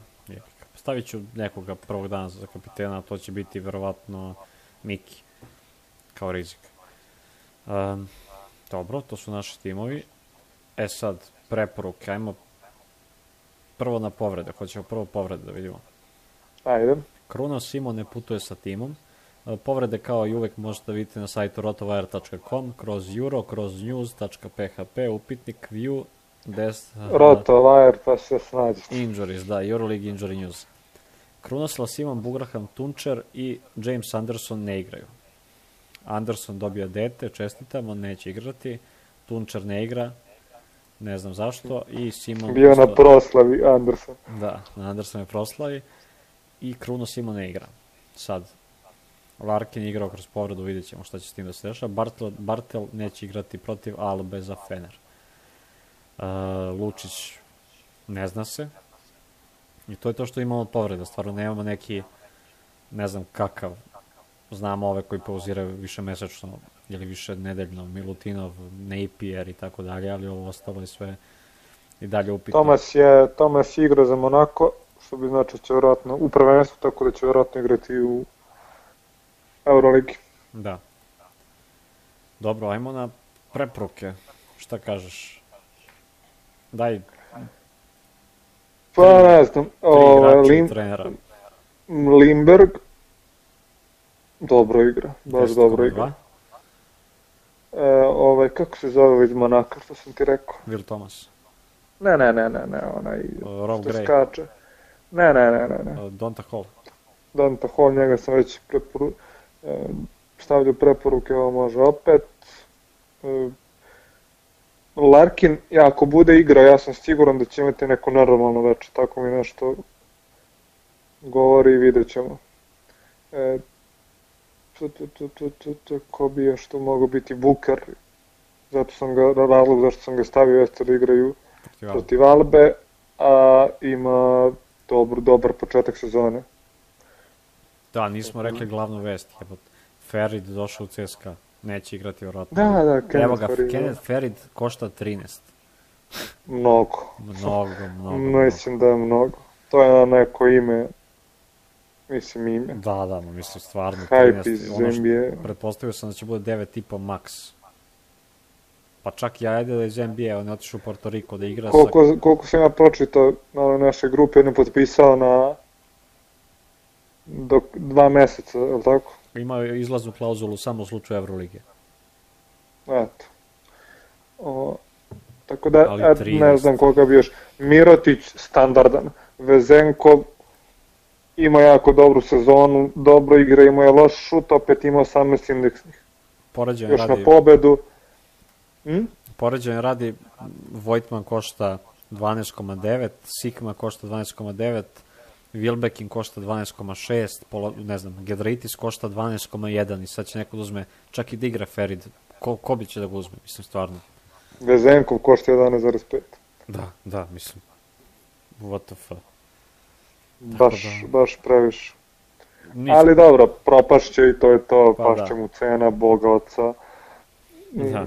Speaker 1: Stavit ću nekoga prvog dana za kapitena, to će biti verovatno Miki, kao rizik. Um, dobro, to su naši timovi. E sad, preporuke, ajmo prvo na povrede, hoćemo prvo povrede da vidimo.
Speaker 2: Ajde.
Speaker 1: Kruno Simo ne putuje sa timom. E, Povrede kao i uvek možete vidjeti na sajtu rotovire.com kroz euro, kroz news.php, upitnik view, des,
Speaker 2: Rotovire, pa se snađi.
Speaker 1: Injuries, da, Euroleague Injury News. Krunoslav Simon, Bugraham Tunčer i James Anderson ne igraju. Anderson dobio dete, čestitam, on neće igrati. Tunčer ne igra, ne znam zašto. I Simon...
Speaker 2: Bio na proslavi Anderson.
Speaker 1: Da, na Anderson je proslavi. I Kruno Simon ne igra. Sad. Larkin igrao kroz povredu, vidjet ćemo šta će s tim da se dešava. Bartel, Bartel neće igrati protiv Albe za Fener. Uh, Lučić ne zna se. I to je to što imamo od povreda. Stvarno nemamo neki, ne znam kakav. Znamo ove koji pauziraju više mesečno ili više nedeljno. Milutinov, Napier i tako dalje, ali ovo ostalo je sve i dalje upitno.
Speaker 2: Tomas je, Tomas igra za Monako, što bi znači će vjerojatno u prvenstvu, tako da će vjerojatno igrati u Euroligi.
Speaker 1: Da. Dobro, ajmo na preporuke. Šta kažeš? Daj
Speaker 2: Pa ne znam,
Speaker 1: tri
Speaker 2: ovaj, Lim,
Speaker 1: trenera.
Speaker 2: Limberg, dobro igra, baš dobro
Speaker 1: 10,2.
Speaker 2: igra. E, ovaj, kako se zove iz Monaka, što sam ti rekao?
Speaker 1: Will Thomas.
Speaker 2: Ne, ne, ne, ne, ne, onaj
Speaker 1: Uh, Rob
Speaker 2: što
Speaker 1: Gray.
Speaker 2: skače. Ne, ne, ne, ne, ne.
Speaker 1: Uh, Donta Hall.
Speaker 2: Dante Hall, njega sam već preporu... e, stavljao preporuke, ovo može opet. E, Larkin, ja, ako bude igrao, ja sam siguran da će imati neko normalno veče, tako mi nešto govori i vidjet ćemo. E, tu, tu, tu, tu, tu, tu, ko bi još tu mogao biti Buker, zato sam ga, razlog zašto sam ga stavio jeste da igraju
Speaker 1: Protiv Albe.
Speaker 2: a ima dobar, dobar početak sezone.
Speaker 1: Da, nismo rekli glavnu vest. Ferid došao u CSKA. Neće igrati vjerojatno.
Speaker 2: Da, da,
Speaker 1: Evo
Speaker 2: Kenneth
Speaker 1: ga,
Speaker 2: Farid,
Speaker 1: Kenneth Ferid košta 13.
Speaker 2: Mnogo.
Speaker 1: Mnogo, mnogo.
Speaker 2: Mislim da je mnogo. To je na neko ime, mislim ime.
Speaker 1: Da, da, ma mislim stvarno.
Speaker 2: Hype
Speaker 1: 13,
Speaker 2: iz
Speaker 1: ono
Speaker 2: NBA.
Speaker 1: Pretpostavio sam da će bude 9,5 max. Pa čak i ajde da iz NBA, on je otišao u Porto Riko da igra sa...
Speaker 2: Koliko, koliko sam ja pročitao na našoj grupi, on je potpisao na dok dva meseca, je li tako?
Speaker 1: Imao je izlaznu klauzulu samo u slučaju Evrolige.
Speaker 2: Eto. O, tako da,
Speaker 1: Ali
Speaker 2: et,
Speaker 1: 13.
Speaker 2: ne znam koga bi još. Mirotić, standardan. Vezenkov, ima jako dobru sezonu, dobro igra, ima je loš šut, opet ima 18 indeksnih.
Speaker 1: Poređenje
Speaker 2: Još na
Speaker 1: radi,
Speaker 2: pobedu. Hm?
Speaker 1: poređenje radi, Vojtman košta 12,9, Sikma košta 12,9, Wilbekin košta 12,6, pola- ne znam, Gedraitis košta 12,1 i sad će neko da uzme, čak i da igra Ferid, ko, ko bi će da ga uzme, mislim, stvarno.
Speaker 2: Vezenkov košta 11,5.
Speaker 1: Da, da, mislim, what the fuck.
Speaker 2: Baš,
Speaker 1: da.
Speaker 2: baš previše.
Speaker 1: Nisam,
Speaker 2: Ali dobro, propašće i to je to,
Speaker 1: Pa
Speaker 2: pašće
Speaker 1: da.
Speaker 2: mu cena, boga oca. Mm,
Speaker 1: Da.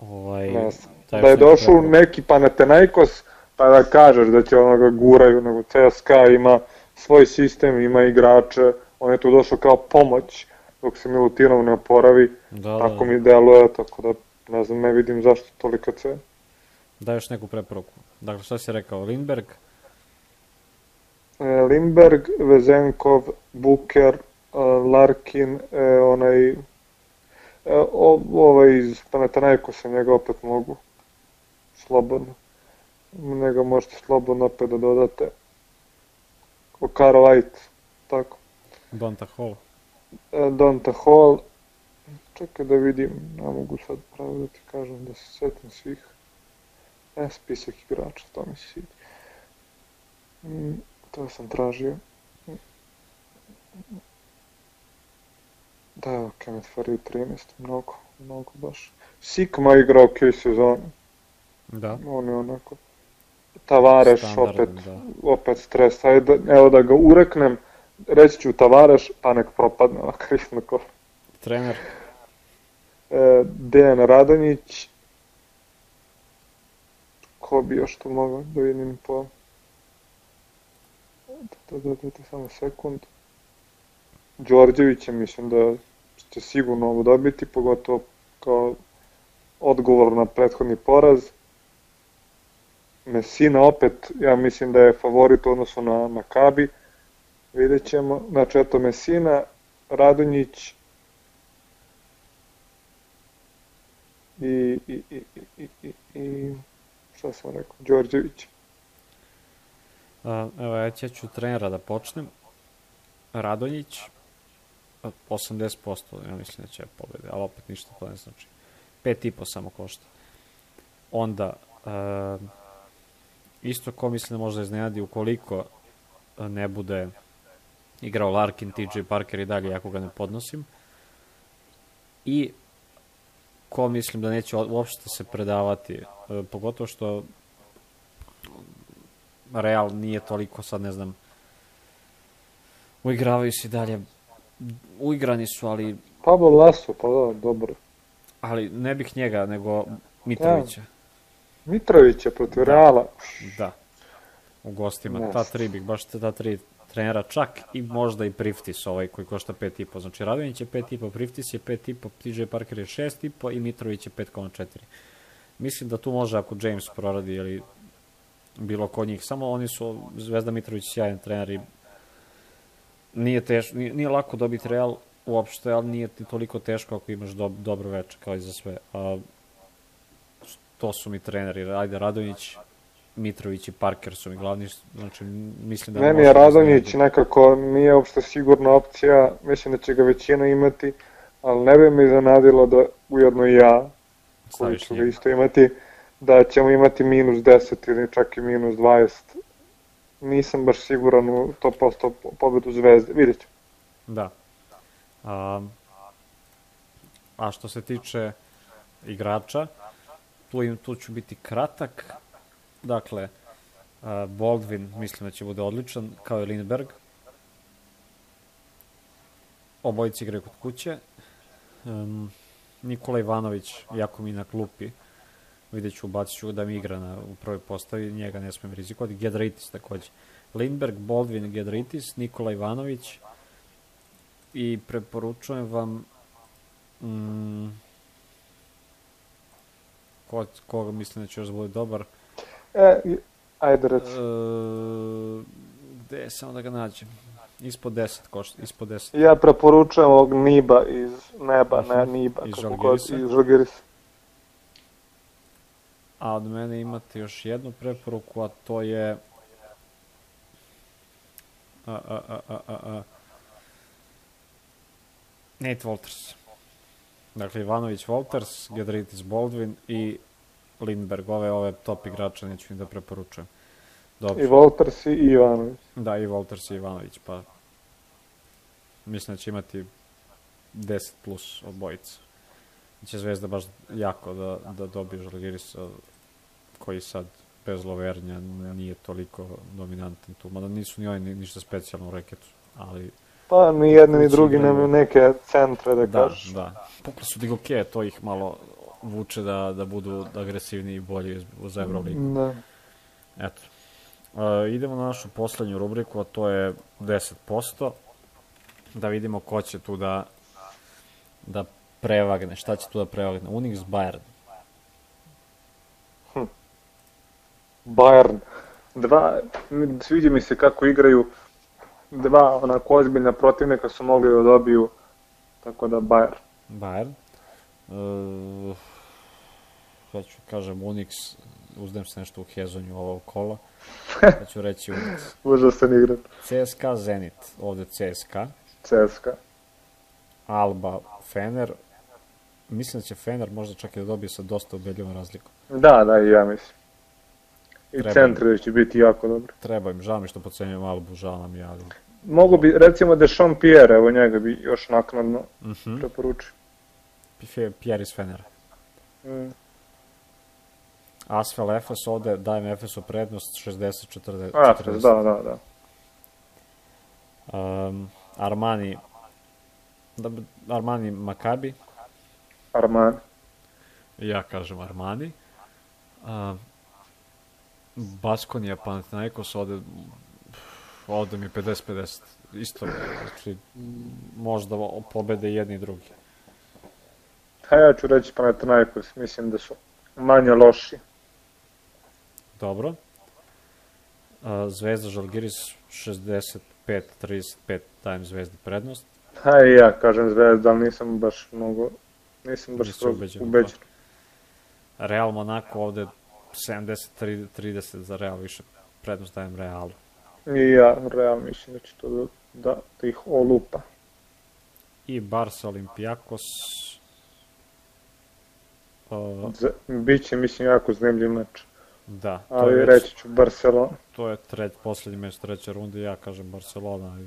Speaker 1: Ovaj,
Speaker 2: Ne znam. Da je došao neki Panathinaikos, pa da kažeš da će onoga guraju, nego CSKA ima svoj sistem, ima igrače, on je tu došao kao pomoć, dok se Milutinov ne oporavi,
Speaker 1: Da,
Speaker 2: tako
Speaker 1: da,
Speaker 2: mi deluje, tako da ne znam, ne vidim zašto tolika cena.
Speaker 1: daj još neku preporuku. Dakle, šta si rekao, Lindberg,
Speaker 2: E, Limberg, Vezenkov, Buker, e, Larkin, e, onaj, e, o, ovaj iz Panathinaikosa, njega opet mogu slobodno. Njega možete slobodno opet da dodate. Okaro White, tako.
Speaker 1: Donta Hall.
Speaker 2: E, Donta Hall, čekaj da vidim, ne mogu sad pravo da ti kažem da se setim svih. E, spisak igrača, to mi se sviđa. Mm, to sam tražio. Da, evo, Kenneth Farid 13, mnogo, mnogo baš. Sikma igra ok sezonu,
Speaker 1: Da.
Speaker 2: on je onako. Tavareš opet,
Speaker 1: da.
Speaker 2: opet stres, ajde, da, evo da ga ureknem, reći ću Tavareš, pa nek propadne ovakav iznako.
Speaker 1: Trener,
Speaker 2: E, Dejan Radonjić, ko bi još tu mogao da vidim po... Da, da, da, da, samo sekund. Đorđevića mislim da će sigurno ovo dobiti, pogotovo kao odgovor na prethodni poraz. Messina opet, ja mislim da je favorit u odnosu na Makabi. Vidjet ćemo. Znači, eto Messina, Radonjić i, i, i, i, i, i šta sam rekao, Đorđević.
Speaker 1: A, evo, ja ću trenera da počnem. Radonjić, 80%, ja mislim da će pobede, ali opet ništa to ne znači. 5,5 samo košta. Onda, uh, isto ko mislim da možda iznenadi ukoliko ne bude igrao Larkin, TJ Parker i dalje, ako ga ne podnosim. I ko mislim da neće uopšte se predavati, e, pogotovo što Real nije toliko sad ne znam uigravaju se dalje uigrani su, ali
Speaker 2: Pablo Laso, pa da, dobro.
Speaker 1: Ali ne bih njega, nego Mitrovića.
Speaker 2: Da. Mitrovića protiv da. Reala.
Speaker 1: Da. U gostima. Yes. Ta tri bih, baš ta tri trenera, čak i možda i Priftis ovaj koji košta 5,5. Znači Radovinić je 5,5, Priftis je 5,5, TJ Parker je 6,5 i Mitrović je 5,4. Mislim da tu može ako James proradi ili bilo ko njih. Samo oni su, Zvezda Mitrović sjajan trener i nije, teš, nije, nije lako dobiti Real uopšte, ali nije ti toliko teško ako imaš do, dobro veče kao i za sve. A, to su mi treneri, ajde Radonjić, Mitrović i Parker su mi glavni, znači mislim da...
Speaker 2: Meni je da Radonjić nekako nije uopšte sigurna opcija, mislim da će ga većina imati, ali ne bi mi zanadilo da ujedno i ja, koji ću ga isto imati, da ćemo imati minus 10 ili čak i minus 20. Nisam baš siguran u 100% pobedu Zvezde, vidjet ću.
Speaker 1: Da. A, a što se tiče igrača, tu, tu ću biti kratak. Dakle, Baldwin mislim da će bude odličan, kao i Lindberg. Obojici igraju kod kuće. Um, Nikola Ivanović, jako mi na klupi, vidjet ću, ubacit ću da mi igra na, u prvoj postavi, njega ne smijem rizikovati. Gedritis takođe. Lindberg, Baldwin, Gedritis, Nikola Ivanović i preporučujem vam mm, ko, koga mislim da će još da bude dobar.
Speaker 2: E, ajde reći.
Speaker 1: E, gde samo da ga nađem? Ispod 10 košta, ispod 10.
Speaker 2: Ja preporučujem ovog Niba iz neba, ne Niba,
Speaker 1: iz
Speaker 2: kako god, iz Žalgirisa.
Speaker 1: A od mene imate još jednu preporuku, a to je... A, a, a, a, a, a. Nate Walters. Dakle, Ivanović Walters, Gedritis Baldwin i Lindberg. Ove, ove top igrače neću ni da preporučujem.
Speaker 2: Dobro. I Walters i Ivanović.
Speaker 1: Da, i Walters i Ivanović, pa mislim da će imati 10 plus obojica će Zvezda baš jako da, da dobije Žalgirisa koji sad bez Lovernja nije toliko dominantan tu, mada nisu ni oni ništa specijalno u reketu, ali...
Speaker 2: Pa ni jedni ni drugi nemaju neke centre da,
Speaker 1: da
Speaker 2: kažeš.
Speaker 1: Da, Pukli su Digoke, to ih malo vuče da, da budu agresivni i bolji za Euroligu.
Speaker 2: Da.
Speaker 1: Eto. E, idemo na našu poslednju rubriku, a to je 10%. Da vidimo ko će tu da, da prevagne? Šta će tu da prevagne? Unix Bayern.
Speaker 2: Hm. Bayern. Dva, sviđa mi se kako igraju dva onako ozbiljna protivnika su mogli da dobiju tako da Bayern.
Speaker 1: Bayern. Uh, ja ću kažem Unix, uzdem se nešto u Hezonju ovog kola. Ja ću reći Unix. <laughs>
Speaker 2: Užasan igrač.
Speaker 1: CSKA Zenit, ovde CSKA.
Speaker 2: CSKA.
Speaker 1: Alba Fener, mislim da će Fener možda čak i da dobije sa dosta ubedljivom razlikom.
Speaker 2: Da, da, i ja mislim. I treba centri da će biti jako dobro.
Speaker 1: Treba im, žao mi što pocenjujem Albu, žao nam je, ali...
Speaker 2: Mogu bi, recimo Dešon Pierre, evo njega bi još naknadno uh mhm. -huh. preporučio.
Speaker 1: Pierre iz Fenera. Mm. Asfel Efes ovde, dajem Efesu prednost 60-40.
Speaker 2: Efes, da, da, da.
Speaker 1: Um, Armani, da, Armani Makabi,
Speaker 2: Armani.
Speaker 1: Ja kažem Armani. A, Baskonija Panathinaikos ode, ode mi 50-50. Isto, znači, možda pobede jedni i drugi.
Speaker 2: Ha, ja ću reći Panathinaikos, mislim da su manje loši.
Speaker 1: Dobro. Zvezda Žalgiris 65-35 dajem Zvezdi prednost.
Speaker 2: Ha i ja kažem Zvezda, ali nisam baš mnogo, nisam baš
Speaker 1: ubeđen,
Speaker 2: ubeđen.
Speaker 1: Real Monako ovde 70-30 za Real više prednost dajem Realu.
Speaker 2: I ja, realno mislim da će to da, da, da ih olupa.
Speaker 1: I Barca Olimpijakos uh,
Speaker 2: Z, biće, mislim, jako zanimljiv meč.
Speaker 1: da,
Speaker 2: Ali
Speaker 1: već,
Speaker 2: reći ću Barcelona.
Speaker 1: to je treć, poslednji meč treće runde, ja kažem Barcelona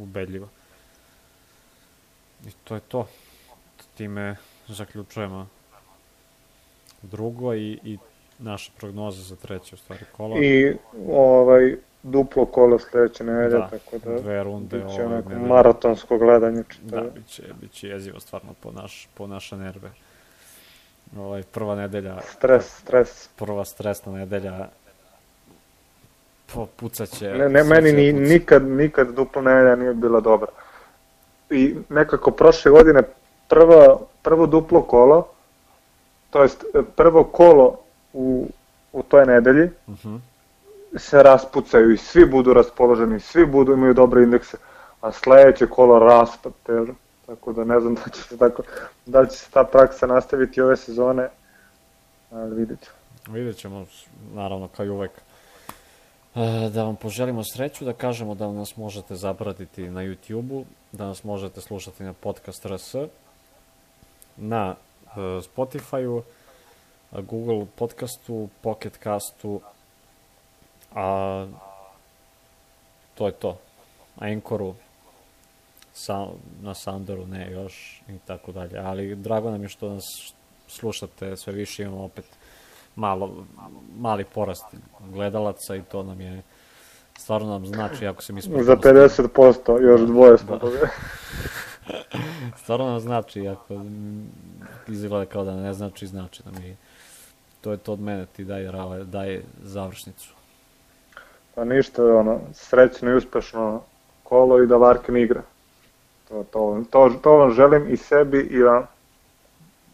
Speaker 1: ubedljivo. I to je to. Time zaključujemo drugo i, i naše prognoze za treće u stvari kolo.
Speaker 2: I ovaj, duplo kolo sledeće nedelje,
Speaker 1: Da,
Speaker 2: tako da
Speaker 1: Dve runde.
Speaker 2: biće
Speaker 1: ovaj,
Speaker 2: onako
Speaker 1: nedelje.
Speaker 2: maratonsko gledanje.
Speaker 1: Da,
Speaker 2: čitave.
Speaker 1: biće, biće jezivo stvarno po, naš, po naše nerve. Ovaj, prva nedelja,
Speaker 2: Stres, stres.
Speaker 1: prva stresna nedelja, po, pucaće.
Speaker 2: Ne, ne, meni ni,
Speaker 1: puca.
Speaker 2: nikad, nikad dupla nedelja nije bila dobra. I nekako prošle godine prva, prvo duplo kolo, to jest prvo kolo u, u toj nedelji,
Speaker 1: Mhm.
Speaker 2: se raspucaju i svi budu raspoloženi, svi budu imaju dobre indekse, a sledeće kolo raspad teža. Tako da ne znam da će se tako, da će se ta praksa nastaviti ove sezone, ali vidjet ćemo.
Speaker 1: Vidjet ćemo, naravno, kao i uvek. E, Da vam poželimo sreću, da kažemo da nas možete zapratiti na YouTube-u, da nas možete slušati na podcast RS, na e, Spotify-u, Google podcastu, Pocket castu, a to je to. A Anchoru, sa, na Sounderu ne još i tako dalje. Ali drago nam je što nas slušate, sve više imamo opet malo, mali porast gledalaca i to nam je stvarno nam znači ako se mi smo
Speaker 2: Za 50% još dvoje smo
Speaker 1: Da. <laughs> stvarno nam znači ako izgleda kao da ne znači znači nam i to je to od mene ti daj, Rale, daj završnicu
Speaker 2: Pa ništa, ono, srećno i uspešno kolo i da Larkin igra. To, to, to, to vam želim i sebi i vam.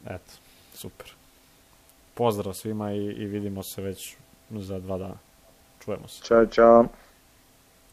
Speaker 1: eto, super pozdrav svima i, i vidimo se već za dva dana čujemo se
Speaker 2: Ćao, čao.